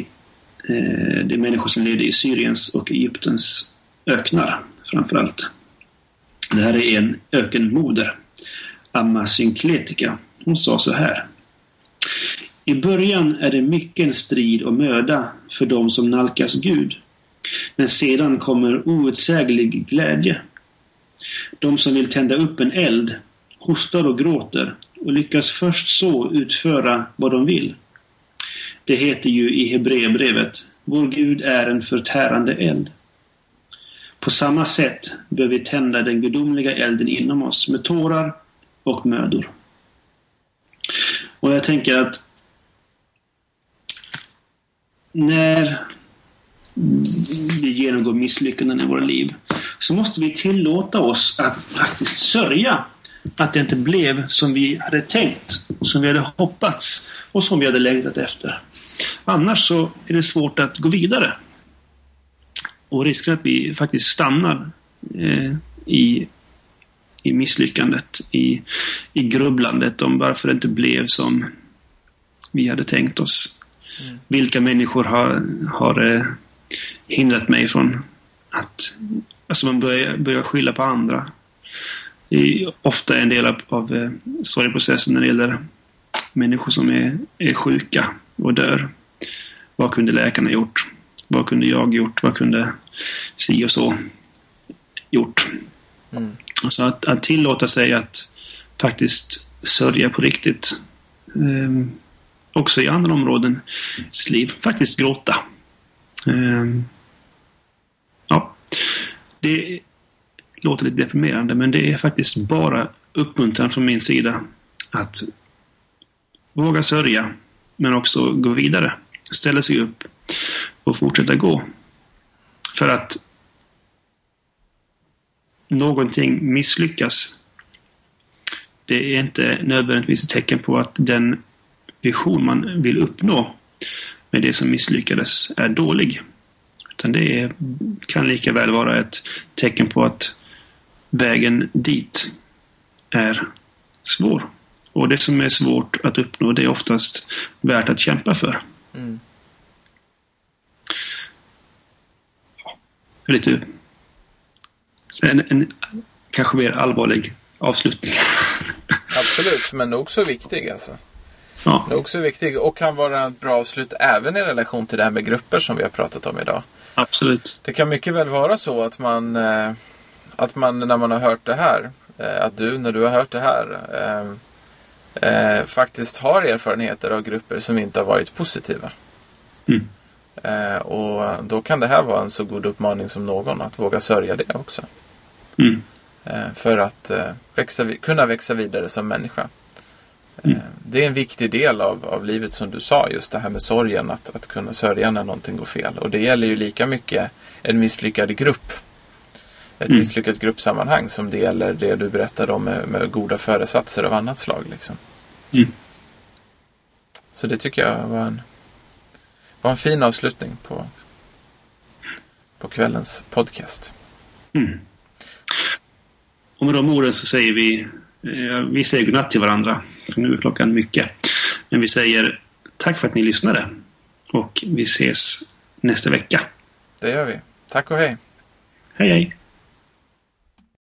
eh, det är människor som levde i Syriens och Egyptens öknar framförallt. Det här är en ökenmoder, Amma Synkletika. Hon sa så här. I början är det mycken strid och möda för dem som nalkas Gud. Men sedan kommer outsäglig glädje. De som vill tända upp en eld hostar och gråter och lyckas först så utföra vad de vill. Det heter ju i Hebreerbrevet Vår Gud är en förtärande eld. På samma sätt bör vi tända den gudomliga elden inom oss med tårar och mödor. Och jag tänker att när vi genomgår misslyckanden i våra liv så måste vi tillåta oss att faktiskt sörja att det inte blev som vi hade tänkt, som vi hade hoppats och som vi hade längtat efter. Annars så är det svårt att gå vidare. Och risken att vi faktiskt stannar eh, i, i misslyckandet, i, i grubblandet om varför det inte blev som vi hade tänkt oss. Mm. Vilka människor har, har eh, hindrat mig från att... Alltså man börjar, börjar skylla på andra. Är ofta en del av, av eh, sorgeprocessen när det gäller människor som är, är sjuka och dör. Vad kunde läkarna gjort? Vad kunde jag gjort? Vad kunde si och så gjort? Mm. Alltså att, att tillåta sig att faktiskt sörja på riktigt. Ehm, också i andra områden i sitt liv. Faktiskt gråta. Ehm, ja. Det låter lite deprimerande men det är faktiskt bara uppmuntran från min sida att våga sörja men också gå vidare. ställa sig upp och fortsätta gå. För att någonting misslyckas. Det är inte nödvändigtvis ett tecken på att den vision man vill uppnå med det som misslyckades är dålig. Utan det är, kan lika väl vara ett tecken på att vägen dit är svår. Och det som är svårt att uppnå det är oftast värt att kämpa för. Mm. Lite en, en kanske mer allvarlig avslutning. Absolut, men nog så viktig alltså. Ja. Nog så viktig och kan vara ett bra avslut även i relation till det här med grupper som vi har pratat om idag. Absolut. Det kan mycket väl vara så att man, eh, att man när man har hört det här, eh, att du när du har hört det här eh, faktiskt har erfarenheter av grupper som inte har varit positiva. Mm. och då kan det här vara en så god uppmaning som någon att våga sörja det också. Mm. för att växa, kunna växa vidare som människa. Mm. Det är en viktig del av, av livet som du sa, just det här med sorgen, att, att kunna sörja när någonting går fel. Och det gäller ju lika mycket en misslyckad grupp. Ett mm. misslyckat gruppsammanhang som det gäller det du berättade om med, med goda föresatser av annat slag. Liksom. Mm. Så det tycker jag var en, var en fin avslutning på, på kvällens podcast. Mm. Och med de orden så säger vi vi säger godnatt till varandra. För nu är klockan mycket. Men vi säger tack för att ni lyssnade. Och vi ses nästa vecka. Det gör vi. Tack och hej. Hej hej.